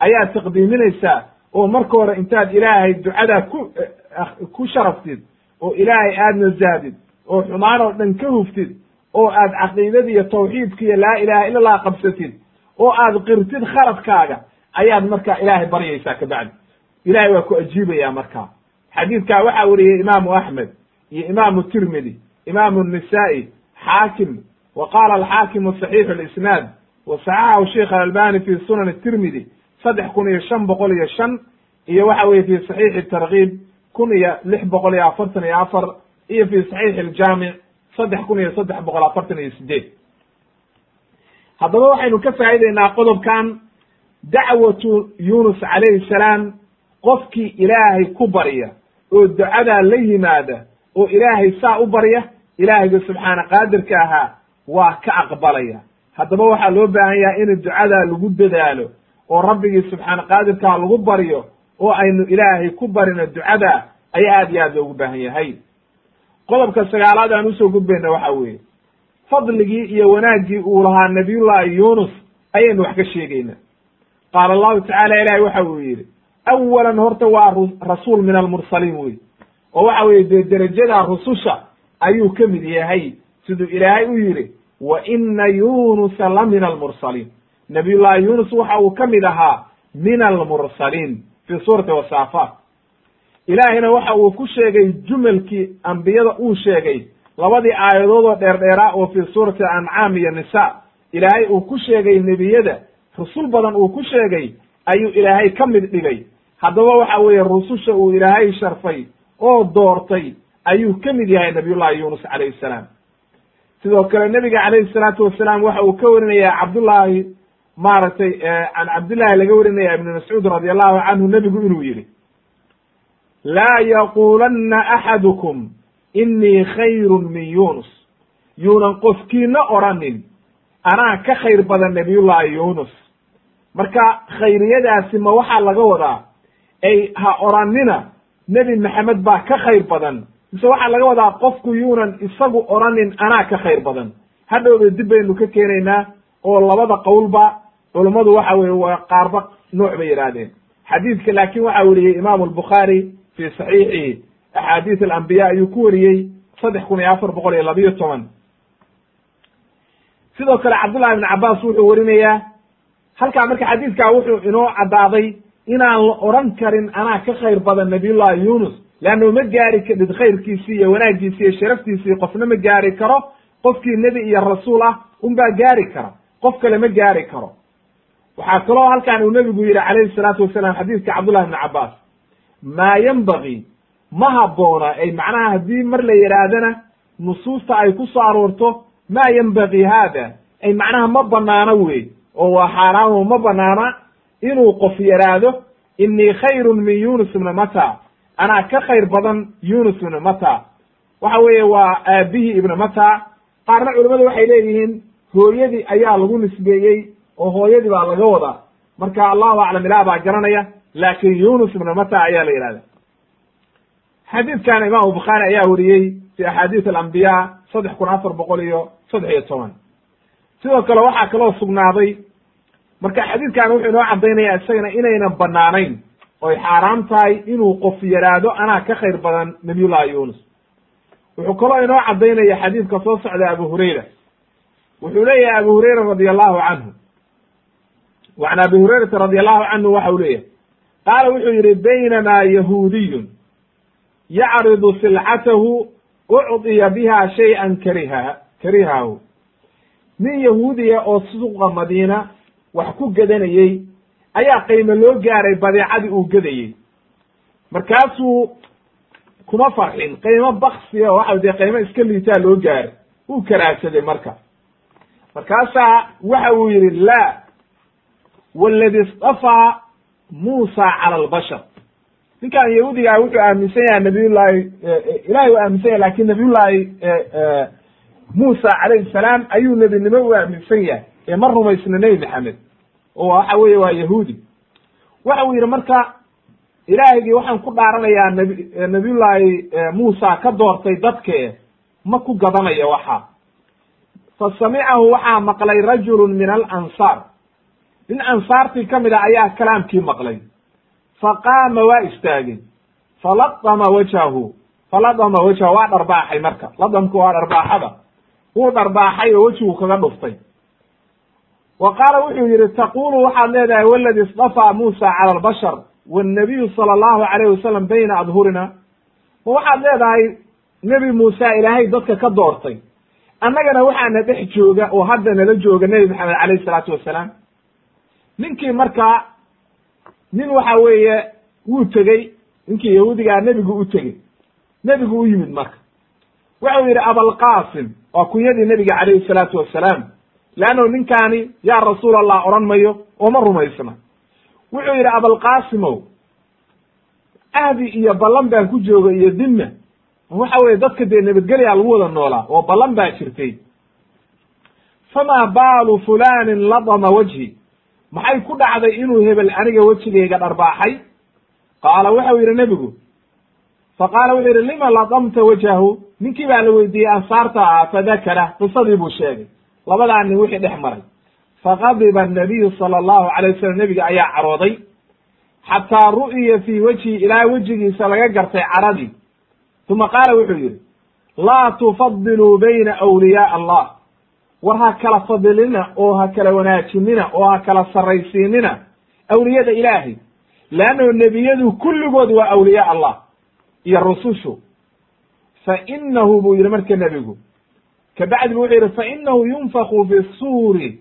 ayaad taqdiiminaysaa oo marka hore intaad ilaahay ducadaa ku ku sharaftid oo ilaahay aad nasahdid oo xumaan oo dhan ka huftid oo aad caqiidadii iyo tawxiidka iyo laa ilaha illa allah qabsatid oo aad qirtid khaladkaaga ayaad markaa ilaahay baryaysaa kabacdi ilahay waa ku ajiibaya markaa. Xadiidkaa waxaa weriyey imaamu axmed iyo imaamu tirmidi imaamu nisaa'i xaakim wa qaala alxaakimu saxiixu lisnaad wa saxaxahu sheikh alalbani fi sunan tirmidi saddex kun iyo shan boqol iyo shan iyo waxa weye fi saxiixi tarkiib kun iyo lix boqol iyo afartan iyo afar iyo fi saxiixi aljaamic saddex kun iyo saddex boqol afartan iyo sideed haddaba waxaynu ka faa'ideynaa qodobkan dacwatu yunus calayhi salaam qofkii ilaahay ku barya oo ducadaa la yimaada oo ilaahay saa u barya ilaahayga subxaana qaadirka ahaa waa ka aqbalaya. Haddaba waxaa loo baahan yahay in ducadaa lagu dadaalo oo rabbigii subxaana qaadirkaa lagu baryo oo aynu ilaahay ku barino ducada ayaa aad iyo aad loogu baahan yahay qodobka sagaalaad aan u soo gudbayna waxa weeye. Fadligii iyo wanaaggii uu lahaa nabiyullahi yunus ayaynu wax ka sheegayna. Qaala allahu tacala ilahi waxa uu yidhi awalan horta waa rasuul min almursaliin wey oo waxa weye dee derajada rususha ayuu ka mid yahay. Siduu ilaahay u yidhi wa ina yunusa la min almursaliin nabiyullahi yunus waxa uu ka mid ahaa min almursaliin fi suurati wasaafaat ilaahayna waxa uu ku sheegay jumalkii ambiyada uu sheegay. Labadii aayadood oo dheerdheeraa oo fi suurati ancaam iyo nisa ilaahay uu ku sheegay nebiyada. Rusul badan uu ku sheegay. Ayuu ilaahay ka mid dhigay. Haddaba waxa weeye rususha uu ilaahay sharfay oo doortay ayuu ka mid yahay nabiyullahi yunus calayhi salaam. Sidoo kale nebiga calayhi salaatu wasalaam waxa uu ka warinaya cabdullaahi maaragtay can cabdillahi laga warinaya ibni mascuud radi allahu canhu nebigu inuu yidhi laa yaquulanna axadukum inii khayrun min yunus yuunan qofkiina odhanin anaa ka khayr badan nabiyullahi yunus marka khayriyadaasi ma waxaa laga wadaa ay ha oranina nebi maxamed baa ka khayr badan mise waxaa laga wadaa qofku yuunan isagu oranin anaa ka khayr badan hadhowba dib baynu ka keenaynaa oo labada qowlba culummadu waxa weye waa qaarba nooc bay yidhaahdeen xadiidka laakin waxa weriyey imaamu albukhaari fi saxiixihi axaadiis alambiya ayuu ku wariyey saddex kun iyo afar boqol iyo labiyo toban sidoo kale cabdullahi ibn cabaas wuxuu warinayaa halkaa marka xadiidkaa wuxuu inoo caddaaday inaan la oran karin anaa ka khayr badan nabiyullahi yunus leanno ma gaari kadhid khayrkiisii iyo wanaaggiisi iyo sharaftiisii qofna ma gaari karo qofkii nebi iyo rasuul ah unbaa gaari kara qof kale ma gaari karo waxaa kaloo halkan uu nebigu yidhi calayhi salaatu wasalaam xadiidka cabdullahi ibni cabbaas maa yenbagii ma habboona ay macnaha haddii mar la yidhaahdana nusuusta ay ku soo aroorto maa yenbagii haada ay macnaha ma banaano wey oo waa xaaraamo ma banaana inuu qof yidhaahdo inii khayrun min yunus ibna mata anaa ka khayr badan yunus ibna mata waxa weeye waa aabihii ibna mata qaarna culimmadu waxay leeyihiin hooyadii ayaa lagu nisbeeyey oo hooyadii baa laga wadaa. Marka allahu aclam ilaah baa garanaya laakin yunus ibna mata ayaa la yidhahda xadiidkan imaamu bukhaari ayaa weriyey fi axaadiis alambiya saddex kun afar boqol iyo saddex iyo toban. Sidoo kale waxaa kaloo sugnaaday marka xadiidkan wuxuu inoo caddaynaya isagana inaynan banaanayn oy xaaraam tahay inuu qof yaraado anaa ka khayr badan nabiyullahi yunus wuxuu kaloo inoo caddaynaya xadiidka soo socda abu hurayra. Wuxuu leeyahay abu hurayra radi allahu canhu. Wa abi hurayrata radi allahu canhu waxa uu leeyahay qaala wuxuu yihi baynamaa yahuudiyun yacridu silcatahu ucdiya biha shay-an kariha karihahu nin yahuudiya oo suuqa madiina wax ku gadanayey ayaa qiimo loo gaaray badeecadii uu gadayey markaasuu kuma farxin qiimo baksiya oo waxa dee qiimo iska liitaa loo gaaray wuu karaadsaday marka. Markaasaa waxa uu yidhi laa waladi istafaa muusa cala albashar. Ninkan yahuudigaa wuxuu aaminsan yahay nabiyullahi ilahay u aaminsan yahay laakiin nabiyullahi muusa calayhi salaam ayuu nebinimo u aaminsan yahay ee ma rumaysna nebi maxamed oo waxa weeye waa yahuudi. Waxa uu yidhi marka ilaahigii waxaan ku dhaaranayaa nabi nabiyullaahi muusa ka doortay dadke ma ku gadanaya waxa. Fa samicahu waxaa maqlay rajulun min alansaar nin ansaartii ka mid a ayaa kalaamkii maqlay. Fa qaama waa istaagay. Faladama wajhahu. Faladama wajhahu waa dharbaaxay marka. Ladamku waa dharbaaxada. Wuu dharbaaxay oo wejigu kaga dhuftay. Wa qaala wuxuu yidhi taqulu waxaad leedahay waladi istafaa muusa cala albashar wannabiyu sala allahu alayh wasalam bayna adhurina ma waxaad leedahay nebi muuse ilaahay dadka ka doortay. Annagana waxaana dhex jooga oo hadda nala jooga nebi maxamed alayh isalaatu wasalaam ninkii markaa nin waxa weeye wuu tegey. Ninkii yahuudigaa nebigu u tegey. Nebigu u yimid marka. Wuxuu yidhi abalqasim waa kunyadii nebiga calayhi salaatu wasalaam. Leanno ninkaani yaa rasuul allah odhan mayo oo ma rumaysna. Wuxuu yidhi abalqasimow ahdi iyo ballan baan ku jooga iyo dimma waxa weye dadka dee nabadgelyaa lagu wada noolaa oo ballan baa jirtay. Famaa baalu fulanin ladama wajhi maxay ku dhacday inuu hebel aniga wejigayga dharbaaxay? Qaala waxau yidhi nebigu. Fa qaala wuxuu yidhi lima ladamta wajhahu? Ninkii baa la weydiiyey ansaarta ah fadakara. Qisadii buu sheegay. Labadaa nin wixii dhex maray. Faqadiba annabiyu sala allahu alay wasalam nebiga ayaa carooday. Xataa ru'ya fii wejhi ilaa wejigiisa laga gartay caradii. Uma qaala wuxuu yidhi laa tufadiluu bayna awliyaa allah war ha kala fadilina oo ha kala wanaajinina oo ha kala sarraysiinina. Awliyada ilaahay leannao nebiyadu kulligood waa awliyaa allah iyo rusushu. Fa inahu buu yidhi marka nebigu kabacdi bu wuxuu yidhi fa inahu yunfaku fi suuri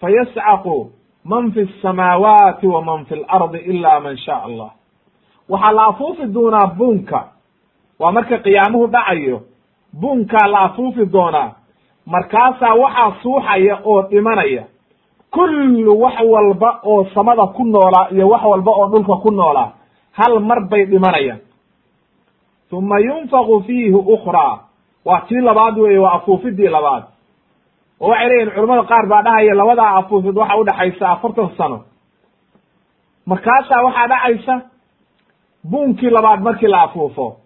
fayascaqu man fi samaawaati wa man fi lardi ila man shaa allah. Waxaa la afuufi doonaa bunka waa marka qiyaamuhu dhacayo bunkaa la afuufi doonaa markaasaa waxaa suuxaya oo dhimanaya. Kullu wax walba oo samada ku noolaa iyo wax walba oo dhulka ku noolaa hal mar bay dhimanayaan. Uma yunfaku fiihi ukraa waa tii labaad weeye waa afuufidii labaad. Oo waxay leeyihiin culamada qaar baa dhahaya labadaa afuufid waxa udhaxaysa afartan sano. Markaasaa waxaa dhacaysa buunkii labaad markii la afuufo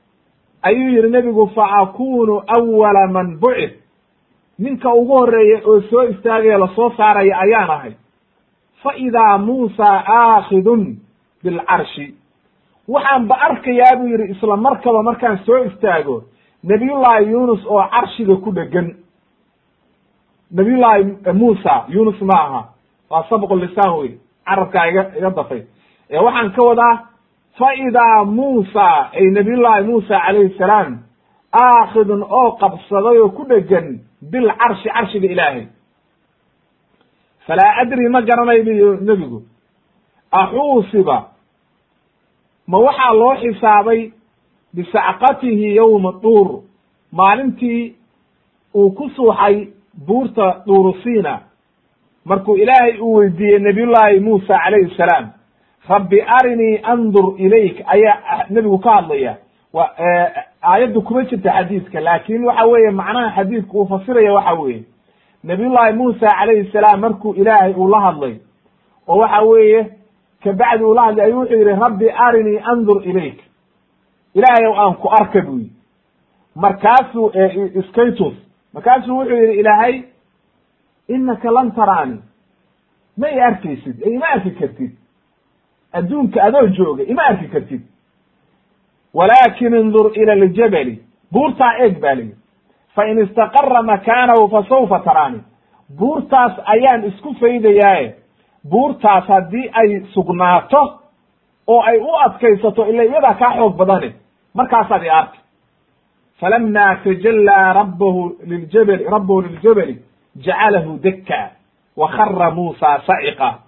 ayuu yidhi nebigu fa akunu awala man bucid ninka ugu horreeya oo soo istaagaya la soo saaraya ayaan ahay. Fa idaa muusa aakhidun bilcarshi waxaan ba arkayaa buu yidhi isla markaba markaan soo istaago nabiyullaahi yunus oo carshiga ku dhegan. Nabiyullaahi muusa yunus ma aha. Waa sabqu lisaan wey carabkaa iga iga dafay. Ee waxaan ka wadaa fa idaa muusa ay nabiyullaahi muusa calayhi salaam aakhidun oo qabsaday oo ku dhegan bilcarshi carshiga ilaahay. Falaa adri ma garanay bu nebigu. Axuusiba ma waxaa loo xisaabay bisacqatihi yowma duur. Maalintii uu ku suuxay buurta duurusiina markuu ilaahay uu weydiiyey nabiyullaahi muusa calayhi salaam rabbi arinii andur ilayk ayaa nebigu ka hadlaya aayaddu kuma jirta xadiidka laakin waxa weeye macnaha xadiidka uu fasiraya waxa weeye. Nabiyullaahi muusa calayhi salaam markuu ilaahay uu la hadlay oo waxa weeye kabacdi uu la hadlay ayuu wuxuu yihi rabbi arinii andur ilayk. Ilaahay aan ku arka buu yidhi. Markaasuu skytus markaasuu wuxuu yihi ilaahay inaka lan taraani. Ma i arkaysid ima arki kartid. Adduunka adoo jooga ima arki kartid walaakin indur ila aljabali buurtaa eeg baa liyi fain istaqara makaanahu fasawfa taraani buurtaas ayaan isku faydayaaye buurtaas haddii ay sugnaato oo ay u adkaysato ila iyadaa kaa xoog badane markaasaad i arki falama tajallaa rabbahu liljabali rabbahu liljabali jacalahu dekka wa khara saciqa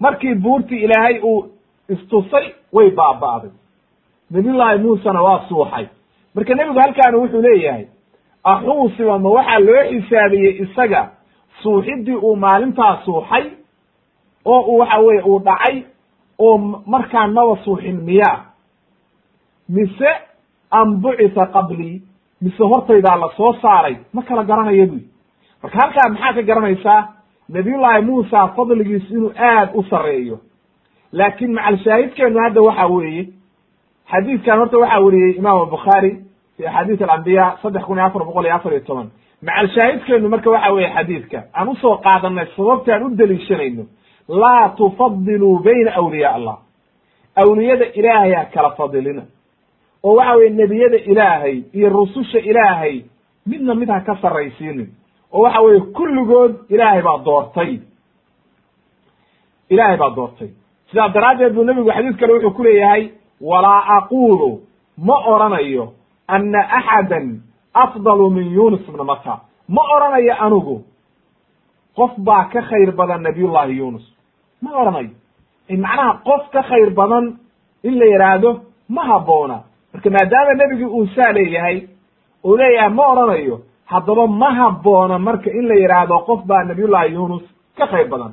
markii buurtii ilaahay uu istusay way baaba'day nabiyullaahi muusena waa suuxay marka nebigu halkaana wuxuu leeyahay axuusiba ma waxaa loo xisaabiyey isaga suuxiddii uu maalintaa suuxay? Oo uu waxa weye uu dhacay? Oo markaan maba suuxin miyaa mise am bucitha qablii mise hortaydaa la soo saaray? Ma kala garanayo buy marka halkaa maxaa ka garanaysaa? Nabiyullaahi muusa fadligiisu inuu aad u sarreeyo. Laakin macalshaahidkeenu hadda waxa weeye xadiidkan horta waxaa weriyey imaam bukhaari fi axaadiis alambiya saddex kun iyo afar boqol iyo afar iyo toban. Macalshaahidkeenu marka waxa weeye xadiidka aan u soo qaadanay sababta aan u deliishanayno laa tufadiluu bayna awliyaa allah. Awliyada ilaahay ha kala fadilina. Oo waxa weye nebiyada ilaahay iyo rususha ilaahay midna mid ha ka sarraysiinin. Oo waxa weeye kulligood ilaahay baa doortay. Ilaahay baa doortay. Sidaa daraaddeed buu nebigu xadiis kale wuxuu ku leeyahay walaa aquulu ma oranayo ana axadan afdalu min yunus ibna mata ma oranayo anigu qof baa ka khayr badan nabiyullahi yunus ma oranayo. Macnaha qof ka khayr badan in la yidhaahdo ma habboona marka maadaama nebigi uu saa leeyahay uu leeyahay ma oranayo. Haddaba ma habboona marka in la yidhaahdo qof baa nabiyullahi yunus ka khayr badan.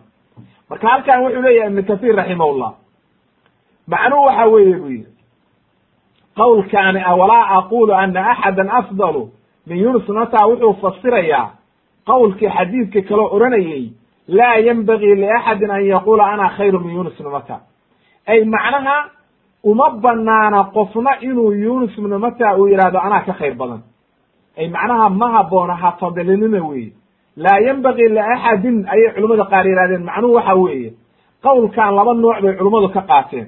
Marka halkan wuxuu leeyahay ibnu kahiir raximahullah macnuhu waxa weeye buu yidhi. Qawlkaani ah walaa aqulu ana axada afdalu min yunus mata wuxuu fasirayaa qowlkii xadiidka kaloo oranayey laa yenbagii liaxadin an yaquula ana khayru min yunus ibna mata ay macnaha uma banaana qofna inuu yunus ibna mata uu yidhahdo anaa ka khayr badan. Ay macnaha ma haboona ha fadilinina weeye. Laa yenbagii liaxadin ayay culimmada qaar yihahdeen macnuhu waxa weeye qowlkan laba nooc bay culimmadu ka qaateen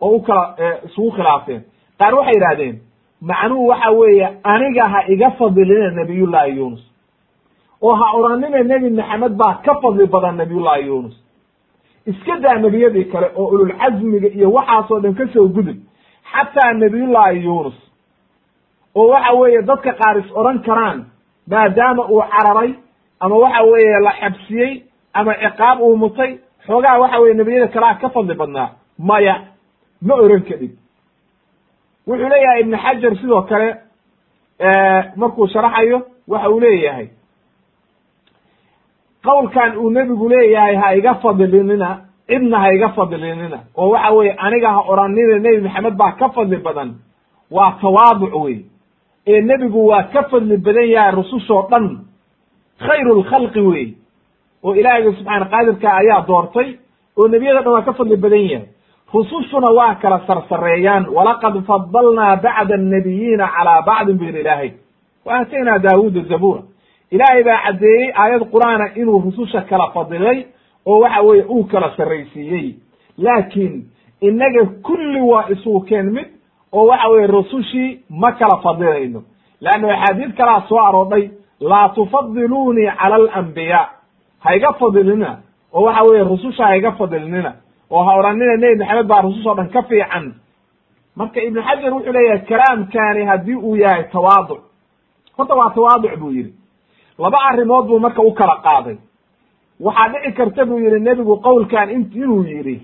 oo u kala isugu khilaafeen. Qaar waxay yidhahdeen macnuhu waxa weeye aniga ha iga fadilina nabiyullahi yunus oo ha oranina nebi maxamed baa ka fadli badan nabiyullahi yunus iska daa nebiyadii kale oo ululcazmiga iyo waxaasoo dhan ka soo gudub xataa nabiyullahi yunus oo waxa weeye dadka qaar is odhan karaan maadaama uu cararay ama waxa weeye la xabsiyey ama ciqaab uu mutay xoogaha waxa weye nebiyada kalea ka fadli badnaa. Maya ma oran kadib. Wuxuu leeyahay ibnu xajar sidoo kale markuu sharaxayo waxa uu leeyahay. Qowlkan uu nebigu leeyahay ha iga fadlinina cidna ha iga fadlinina oo waxa weye aniga ha oranina nebi maxamed baa ka fadli badan. Waa tawaaduc wey ee nebigu waa ka fadli badan yahay rusushoo dhan. Khayru lkhalqi wey oo ilaahiyga subxaana qaadirka ayaa doortay oo nebiyada dhan waa ka fadli badan yahay rusushuna waa kala sarsareeyaan. Walaqad fadalnaa bacda annabiyiina calaa bacdin bu yidhi ilaahay wa aataynaa daawuuda zabuura. Ilaahay baa caddeeyey aayad qur'aana inuu rususha kala fadilay oo waxa weeye uu kala sarraysiiyey. Laakiin innaga kulli waa isuukeen mid oo waxa weeye rusushii ma kala fadilayno leanna axaadiid kalaa soo aroodhay laa tufadiluunii cala alambiyaa hayga fadilina oo waxa weeye rususha hayga fadilinina oo ha odhanina nebi maxamed baa rususha o dhan ka fiican. Marka ibnu xajar wuxuu leeyahay kalaamkaani haddii uu yahay tawaaduc. Horta waa tawaaduc buu yidhi. Laba arrimood buu marka u kala qaaday. Waxaa dhici karta buu yidhi nebigu qowlkan in inuu yidhi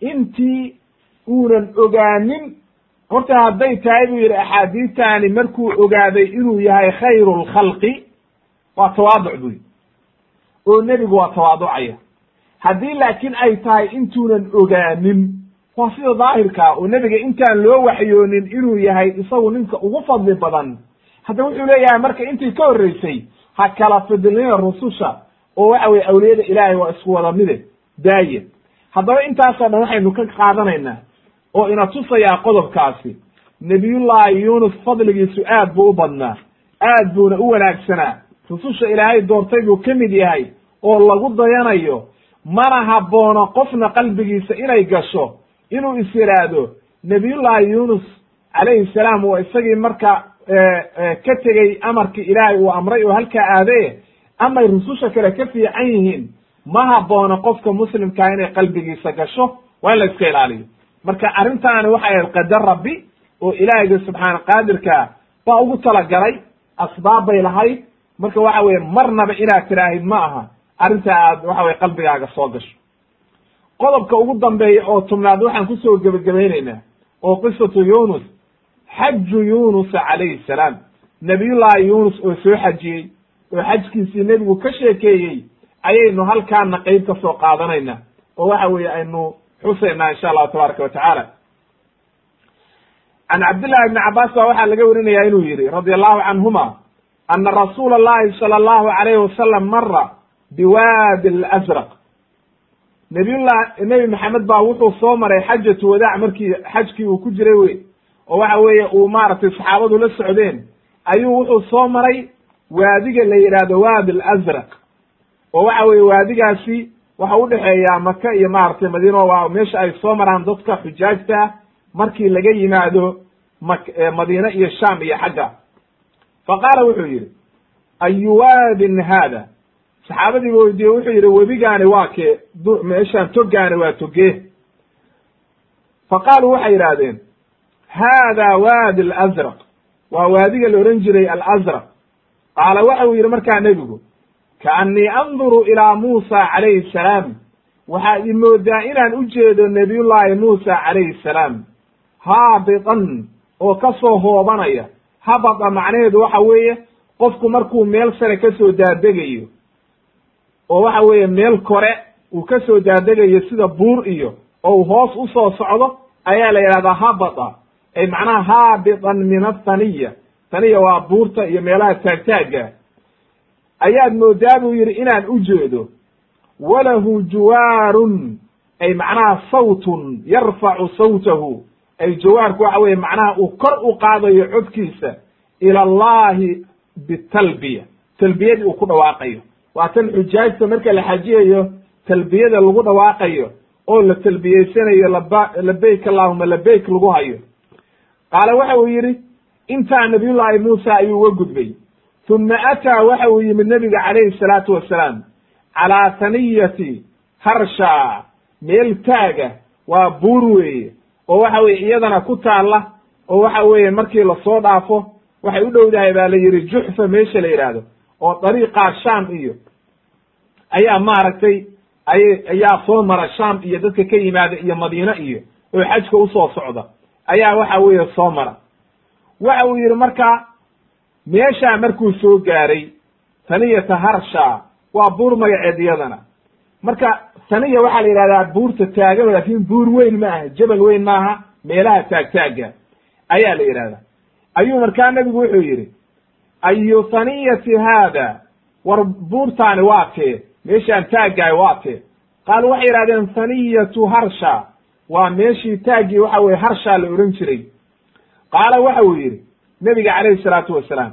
intii uunan ogaanin horta hadday tahay buu yidhi axaadiistani markuu ogaaday inuu yahay khayru lkhalqi waa tawaaduc buu yidhi. Oo nebigu waa tawaaducaya haddii laakiin ay tahay intuunan ogaanin waa sida daahirkaa oo nebiga intaan loo waxyoonin inuu yahay isagu ninka ugu fadli badan. Hadda wuxuu leeyahay marka intii ka horreysay ha kala fidilnina rususha oo waxa weye awliyada ilaahay waa isku wada mide daaye. Haddaba intaasoo dhan waxaynu ka qaadanaynaa oo ina tusayaa qodobkaasi. Nebiyullaahi yuunus fadligiisu aad buu u badnaa aad buuna u wanaagsanaa. Rususha ilaahay doortay buu ka mid yahay oo lagu dayanayo mana haboono qofna qalbigiisa inay gasho inuu is yidhaahdo nebiyullaahi yuunus calayhi salaam waa isagii marka ka tegey amarkii ilaahay uu amray oo halkaa aadaye amay rususha kale ka fiican yihiin ma haboono qofka muslimkaa inay qalbigiisa gasho waa in la iska ilaaliyo. Marka arrintaani waxay ahayd qadar rabbi oo ilaahiyga subxaana qaadirka baa ugu talagalay asbaab bay lahayd. Marka waxa weye marnaba inaad tiraahid ma aha arrinta aad waxa weye qalbigaaga soo gasho. Qodobka ugu dambeeya oo tubnaad waxaan ku soo gebagabaynaynaa oo qisatu yunus xaju yunusa calayhi salaam. Nabiyullaahi yunus oo soo xajiyey oo xajkiisii nebigu ka sheekeeyey ayaynu halkaana qeyb ka soo qaadanaynaa oo waxa weeye aynu xusaynaa insha allahu tabaaraka wa tacaala. Can cabdillahi ibni cabbaas baa waxaa laga warinaya inuu yihi radi allahu canhuma ana rasuula allahi sala allahu alayhi wasalam mara biwaadi alazraq nabiyullah nebi maxamed baa wuxuu soo maray xajatu wadaac markii xajkii uu ku jiray wey oo waxa weeye uu maaragtay saxaabadu la socdeen ayuu wuxuu soo maray waadiga la yidhaahdo waadi alazraq oo waxa weeye waadigaasi waxa udhexeeyaa maka iyo maaragtay madiino waa meesha ay soo maraan dadka xujaajta markii laga yimaado mak madiine iyo sham iyo xagga fa qaala wuxuu yidhi ayu waadin haada saxaabadiiba weydiiye wuxuu yidhi webigaani waa kee meeshaan togaani waa togee fa qaaluu waxay yidhaahdeen haada waadi alazraq. Waa waadiga la odhan jiray alazraq. Qaala waxa uu yidhi markaa nebigu kaannii anduru ilaa muusa calayhi salaam. Waxaad i moodaa inaan u jeedo nebiyullaahi muusa calayhi salaam. Haabitan oo ka soo hoobanaya. Habada macnaheedu waxa weeye qofku markuu meel sare ka soo daadegayo oo waxa weeye meel kore uu ka soo daadegayo sida buur iyo oo uu hoos u soo socdo ayaa la yidhahdaa habata ay macnaha haabitan min athaniya. Thaniya waa buurta iyo meelaha taagtaagga. Ayaad moodaa buu yidhi inaan u jeedo. Walahu juwaarun ay macnaha sawtun yarfacu sawtahu. Ay jawaarku waxa weye macnaha uu kor u qaadayo codkiisa ila allahi bitalbiya. Talbiyadii uu ku dhawaaqayo waa tan xujaajta marka la xajiyayo talbiyada lagu dhawaaqayo oo la talbiyeysanayo laba labayk allahuma labayk lagu hayo. Qaala waxa uu yidhi intaa nabiyullaahi muusa ayuu uga gudbay. Uma ataa waxa uu yimid nebiga calayhi salaatu wasalaam calaa taniyati harsha meel taaga waa buur weeye oo waxa weye iyadana ku taalla oo waxa weeye markii la soo dhaafo waxay u dhowdahay baa la yidhi juxfa meesha la yidhaahdo oo dariiqaa sham iyo ayaa maaragtay ay ayaa soo mara sham iyo dadka ka yimaada iyo madiine iyo oo xajka u soo socda ayaa waxa weeye soo mara. Waxa uu yidhi marka meeshaa markuu soo gaaray taniyata harsha waa buur magaceed iyadana. Marka taniya waxaa la yidhahdaa buurta taagan laakin buur weyn ma aha jebel weyn maaha meelaha taagtaagga ayaa la yidhahdaa. Ayuu markaa nebigu wuxuu yidhi ayu taniyati haada war buurtaani waa tee meeshaan taaggaay waa tee qaalu waxay yidhahdeen taniyatu harsha. Waa meeshii taaggii waxa weye harshaa la odhan jiray. Qaala waxa uu yidhi nebiga calayhi salaatu wasalaam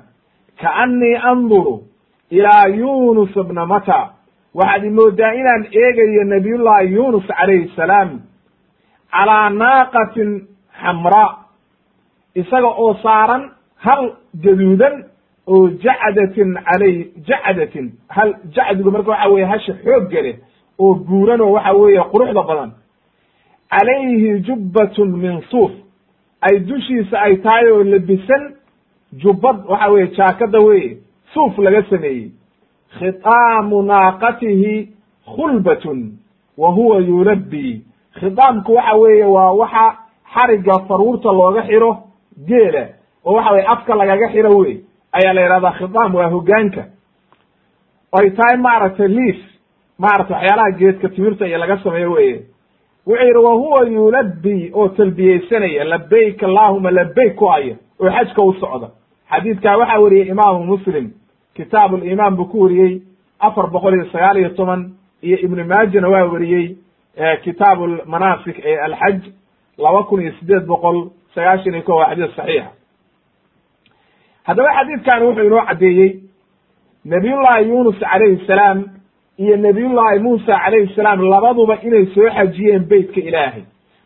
kaannii anduru ilaa yunus bna mata. Waxaad imoodaa inaan eegayo nabiyullahi yunus calayhi salaam calaa naaqatin xamraa. Isaga oo saaran hal gaduudan oo jacdatin calay jacdatin hal jacdigu marka waxa weye hasha xoogga leh oo buuran oo waxa weeye quruxda badan. Calayhi jubbatun min suuf. Ay dushiisa ay tahay oo labisan jubbad waxa weye jaakada weye suuf laga sameeyey. Khitaamu naaqatihi khulbatun wa huwa yulabbi khitaamku waxa weeye waa waxa xarigga faruurta looga xiro geela oo waxa weye afka lagaga xiro wey ayaa la yihahdaa khitaam waa hogaanka ay tahay maaragtay liif maaragtay waxyaalaha geedka timirta iyo laga sameeyo weye wuxuu yidhi wa huwa yulabbi oo talbiyeysanaya labayk allahuma labayk ku haya oo xajka u socda. Xadiidkaa waxaa weriyey imaamu muslim kitaab limaan buu ku weriyey afar boqol iyo sagaal iyo toban iyo ibnu maajana waa weriyey kitaab lmanaasik ee alxaj laba kun iyo sideed boqol sagaashan iyo ko waa xadiis saxiixa haddaba xadiidkan wuxuu inoo caddeeyey nabiyullahi yunus calayhi salaam iyo nabiyullahi muusa calayhi salaam labaduba inay soo xajiyeen beytka ilaahay.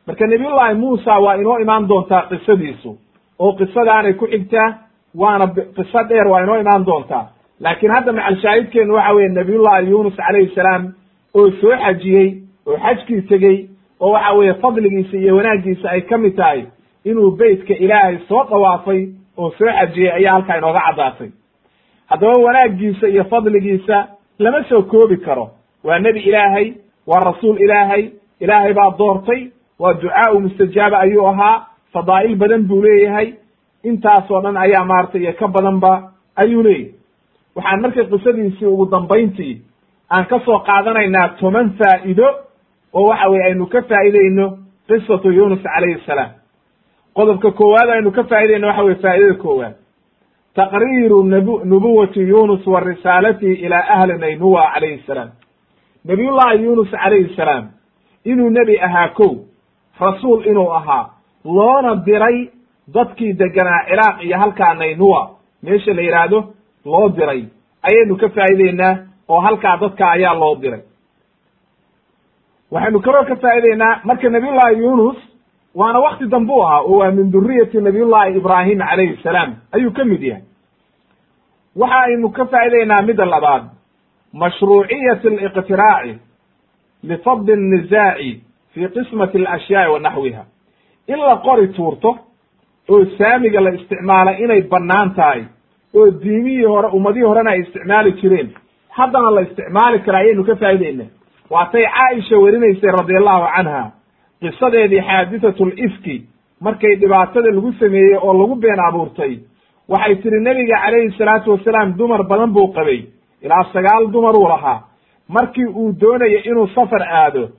Marka nabiyullahi muusa waa inoo imaan doontaa qisadiisu oo qisadaanay ku xigtaa waana qiso dheer waa inoo imaan doontaa. Laakiin hadda macalshaahidkeenu waxa weeye nabiyullahi yunus calayhi salaam oo soo xajiyey oo xajkii tegey oo waxa weeye fadligiisa iyo wanaaggiisa ay ka mid tahay inuu beytka ilaahay soo dhawaafay oo soo xajiyey ayaa halkaa inooga caddaatay. Haddaba wanaaggiisa iyo fadligiisa lama soo koobi karo. Waa nebi ilaahay waa rasuul ilaahay ilaahay baa doortay waa ducaau mustajaaba ayuu ahaa fadaa'il badan buu leeyahay intaasoo dhan ayaa maaragtay iyo ka badanba ayuu leeyahay. Waxaan marka qisadiisii ugu dambayntii aan ka soo qaadanaynaa toban faa'ido oo waxa weye aynu ka faa'idayno qisatu yunus calayhi salaam qodobka koowaad aynu ka faa'idayno waxa weye faa'idada koowaad. Taqriiru nab nubuwati yunus wa risaalatihi ilaa ahli naynuwa calayhi salaam. Nabiyullahi yunus calayhi salaam inuu nebi ahaa kow rasuul inuu ahaa loona diray dadkii deganaa ciraaq iyo halkaa naynuwa meesha la yidhaahdo loo diray. Ayaynu ka faa'ideynaa oo halkaa dadka ayaa loo diray. Waxaynu kaloo ka faa'ideynaa marka nabiyullahi yunus waana wakti dambe u ahaa oo waa min duriyati nabiyullahi ibraahim calayhi salaam. Ayuu ka mid yahay. Waxa aynu ka faa'ideynaa midda labaad. Mashruuciyati aliqtiraaci lifadli الnizaaci fi qismati alashyaai wa naxwiha in la qori tuurto oo saamiga la isticmaala inay bannaan tahay oo diimihii hore ummadihii horena ay isticmaali jireen haddana la isticmaali kara ayaynu ka faa'ideynaa waatay caaisha werinaysay radi allahu canha qisadeedii xaadithatu lifki markay dhibaatada lagu sameeyey oo lagu been abuurtay waxay tihi nebiga calayhi salaatu wasalaam dumar badan buu qabay. Ilaa sagaal dumaruu lahaa. Markii uu doonayo inuu safar aado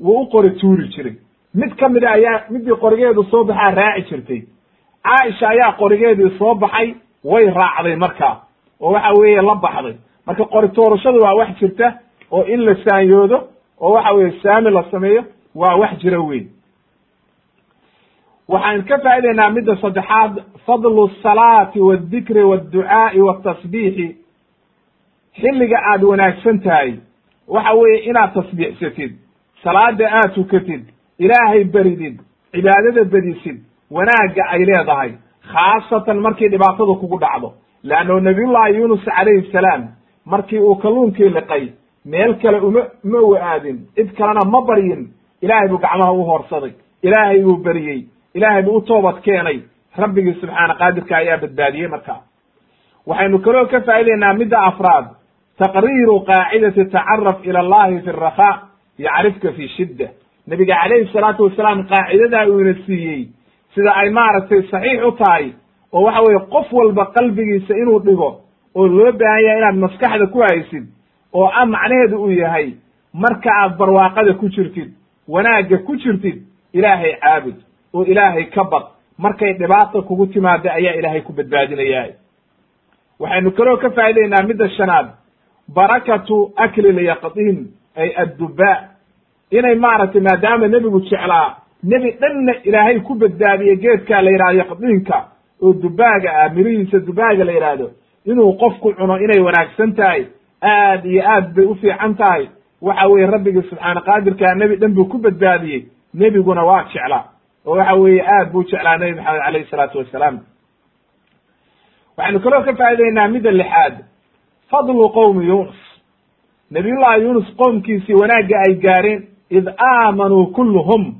wuu u qori tuuri jiray. Mid ka mida ayaa midii qorigeedu soo baxaa raaci jirtay. Caaisha ayaa qorigeedii soo baxay way raacday markaa oo waxa weeye la baxday. Marka qori toorashadu waa wax jirta oo in la saanyoodo oo waxa weeye saami la sameeyo waa wax jira weyn. Waxaan ka faa'ideynaa midda saddexaad fadlu salaati waaldikri waadducaa'i waatasbiixi xilliga aad wanaagsan tahay waxa weeye inaad tasbiixsatid salaada aad tukatid ilaahay beridid cibaadada bedisid wanaagga ay leedahay khaasatan markii dhibaatada kugu dhacdo. Leanno nabiyullahi yunus calayhi salaam markii uu kalluunkii liqay meel kale uma ma u aadin cid kalena ma baryin ilaahay buu gacmaha u hoorsaday ilaahay buu beriyey ilaahay buu u toobad keenay. Rabbigii subxaana qaadirka ayaa badbaadiyey markaa. Waxaynu kaloo ka faa'ideynaa midda afraad. Taqriiru qaacidati tacaraf ila allahi fi rakhaa yacrifka fi shidda. Nebiga calayhi salaatu wasalaam qaacidadaa uu ina siiyey. Sida ay maaragtay saxiix u tahay. Oo waxa weeye qof walba qalbigiisa inuu dhigo oo loo baahan yahay inaad maskaxda ku haysid oo a macnaheedu uu yahay marka aad barwaaqada ku jirtid wanaagga ku jirtid ilaahay caabud oo ilaahay ka bad markay dhibaata kugu timaada ayaa ilaahay ku badbaadinayaa. Waxaynu kaloo ka faa'ideynaa midda shanaad. Barakatu akli lyaqdiin ay addubaa. Inay maaragtay maadaama nebigu jeclaa nebi dhanna ilaahay ku badbaadiyey geedkaa la yidhahdo yaqdiinka oo dubaaga ah mirihiisa dubaaga la yidhaahdo inuu qofku cuno inay wanaagsan tahay aad iyo aad bay u fiican tahay waxa weeye rabbigii subxaana qaadirkaa nebi dhan buu ku badbaadiyey. Nebiguna waa jeclaa. Oo waxa weeye aad buu jeclaa nebi maxamed alayhi salaatu wassalaam waxaynu kaloo ka faa'idaynaa midda lixaad. Fadlu qowmi yunus nabiyullahi yunus qoomkiisii wanaagga ay gaareen id aamanuu kulluhum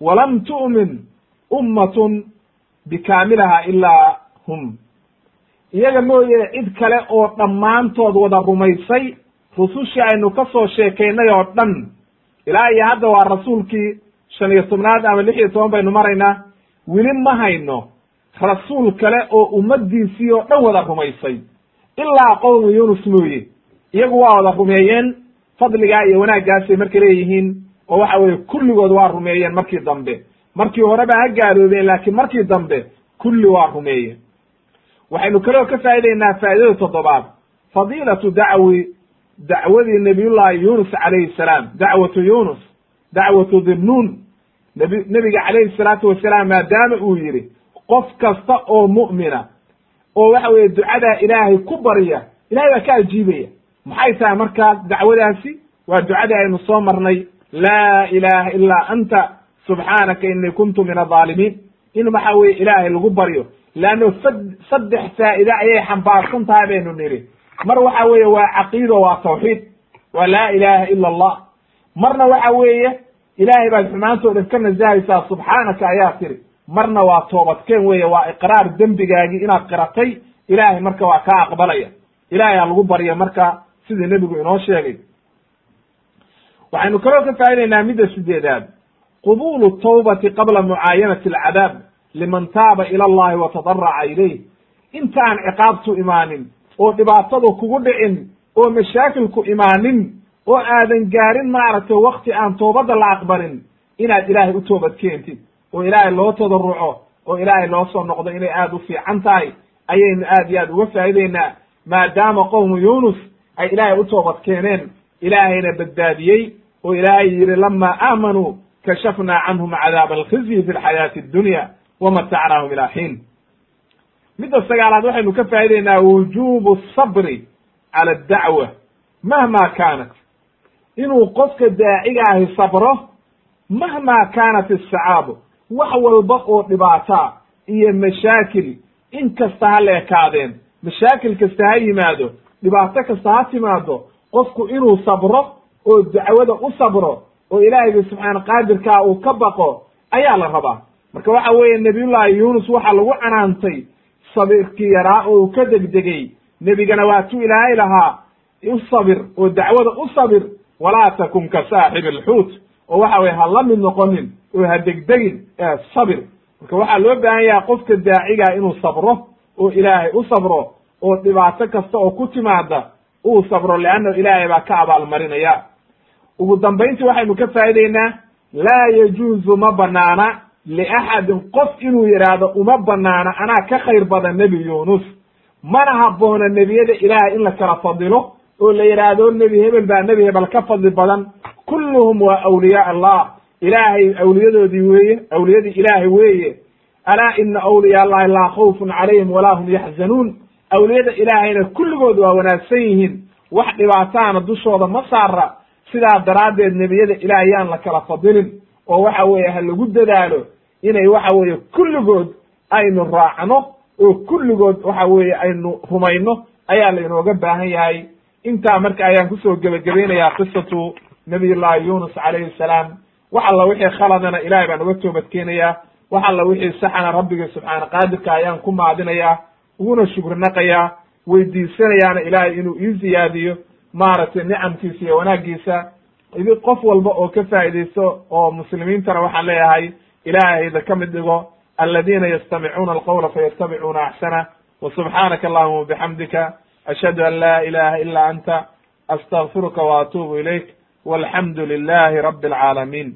walam tu'min ummatun bikaamilaha ilaa hum. Iyaga mooye cid kale oo dhammaantood wada rumaysay rusushii aynu ka soo sheekaynay oo dhan. Ilaa iyo hadda waa rasuulkii shan iyo tobnaad ama lix iyo toban baynu maraynaa. Weli ma hayno rasuul kale oo ummaddiisii oo dhan wada rumaysay. Ilaa qowmu yunus mooye. Iyagu waa wada rumeeyeen fadligaa iyo wanaaggaasay marka leeyihiin oo waxa weeye kulligood waa rumeeyeen markii dambe. Markii horeba ha gaaloobeen laakiin markii dambe kulli waa rumeeyeen. Waxaynu kaloo ka faa'idaynaa faa'idada toddobaad. Fadiilatu dacwi dacwadii nabiyullahi yunus calayhi salaam dacwatu yunus dacwatu dinnuun nb nebiga calayhi salaatu wasalaam maadaama uu yidhi qof kasta oo mu'mina oo waxa weeye ducadaa ilaahay ku barya ilahay baa ka ajiibaya. Maxay tahay markaas dacwadaasi? Waa ducadii aynu soo marnay laa ilaha ilaa anta subxaanaka inii kuntu min adaalimiin in waxa weye ilaahay lagu baryo leanno saddex faa'ide ayay xambaarsan tahay baynu nidhi mar waxa weeye waa caqiido waa tawxiid waa laa ilaha ila allah marna waxa weeye ilaahay baad xumaantoo dhan ka nasahaysaa subxaanaka ayaa tiri. Marna waa toobadkeen weeye waa iqraar dembigaagii inaad qiratay ilaahay marka waa kaa aqbalaya. Ilahay ha lagu barya marka sidii nebigu inoo sheegay. Waxaynu kaloo ka faa'idaynaa midda sideedaad. Qubulu tawbati qabla mucaayanati alcadaab liman taaba ila allahi wa tadaraca ilayh. Intaan ciqaabtu imaanin oo dhibaatadu kugu dhicin oo mashaakilku imaanin oo aadan gaarin maaragtay wakti aan toobadda la aqbalin inaad ilaahay u toobad keentid oo ilaahay loo tadaruco oo ilaahay loo soo noqdo inay aada u fiican tahay ayaynu aad iyo aad uga faa'ideynaa maadaama qowmu yunus ay ilaahay u toobad keeneen ilaahayna badbaadiyey oo ilaahay yidhi lama aamanuu kashafnaa canhum cadaaba alkhizyi fi lxayaati addunya wamatacnaahum ilaa xiin midda sagaalaad waxaynu ka faa'ideynaa wujubu sabri cala addacwa mahma kaanat. Inuu qofka daaciga ahi sabro mahma kaanat isacaabu wax walba oo dhibaata iyo mashaakil in kasta ha la ekaadeen mashaakil kasta ha yimaado dhibaato kasta ha timaado qofku inuu sabro oo dacwada u sabro oo ilaahayga subxaana qaadirkaa uu ka baqo ayaa la rabaa. Marka waxa weeye nabiyullaahi yuunus waxaa lagu canaantay sabirkii yaraa oo uu ka degdegay. Nebigana waatuu ilaahay lahaa. U sabir oo dacwada u sabir. Walaa takun ka saaxibi alxuut oo waxa weye ha la mid noqonin oo ha degdegin ee sabir. Marka waxaa loo baahan yahay qofka daacigaa inuu sabro oo ilaahay u sabro oo dhibaato kasta oo ku timaada uu sabro leanna ilaahay baa ka abaalmarinaya. Ugu dambayntii waxaynu ka faa'ideynaa laa yajuuzu ma banaana liaxadin qof inuu yidhaahdo uma banaana anaa ka khayr badan nebi yuunus mana habboona nebiyada ilaahay in la kala fadilo oo la yidhaahdo nebi hebel baa nebi hebel ka fadli badan kulluhum waa awliyaa allah ilaahay awliyadoodii weeye awliyadii ilaahay weeye alaa ina awliyaa allahi laa khawfun calayhim walaa hum yaxzanuun awliyada ilaahayna kulligood waa wanaagsan yihiin wax dhibaataana dushooda ma saara sidaa daraaddeed nebiyada ilaahay yaan la kala fadilin oo waxa weeye ha lagu dadaalo inay waxa weeye kulligood aynu raacno oo kulligood waxa weeye aynu rumayno ayaa lainooga baahan yahay. Intaa marka ayaan ku soo gebagabaynayaa qisatu nabiyullahi yunus calayhi salaam. Wax alla wixii khaladana ilahay baan uga toobadkeenayaa wax alla wixii saxana rabbigii subxaana qaadirka ayaan ku maadinayaa uguna shukrinaqayaa weydiisanayaana ilaahay inuu ii ziyaadiyo. Maaragtay nicamkiisa iyo wanaaggiisa. Qof walba oo ka faa'idaysto oo muslimiintana waxaan leeyahay ilaahayda ka mid dhigo aladiina yastamicuuna alqawla fayattabicuuna axsana wa subxaanaka allahuma wabixamdika ashhadu an laa ilaha ila anta astagfiruka wa atuubu ilayk walxamdu lilahi rabi alcaalamiin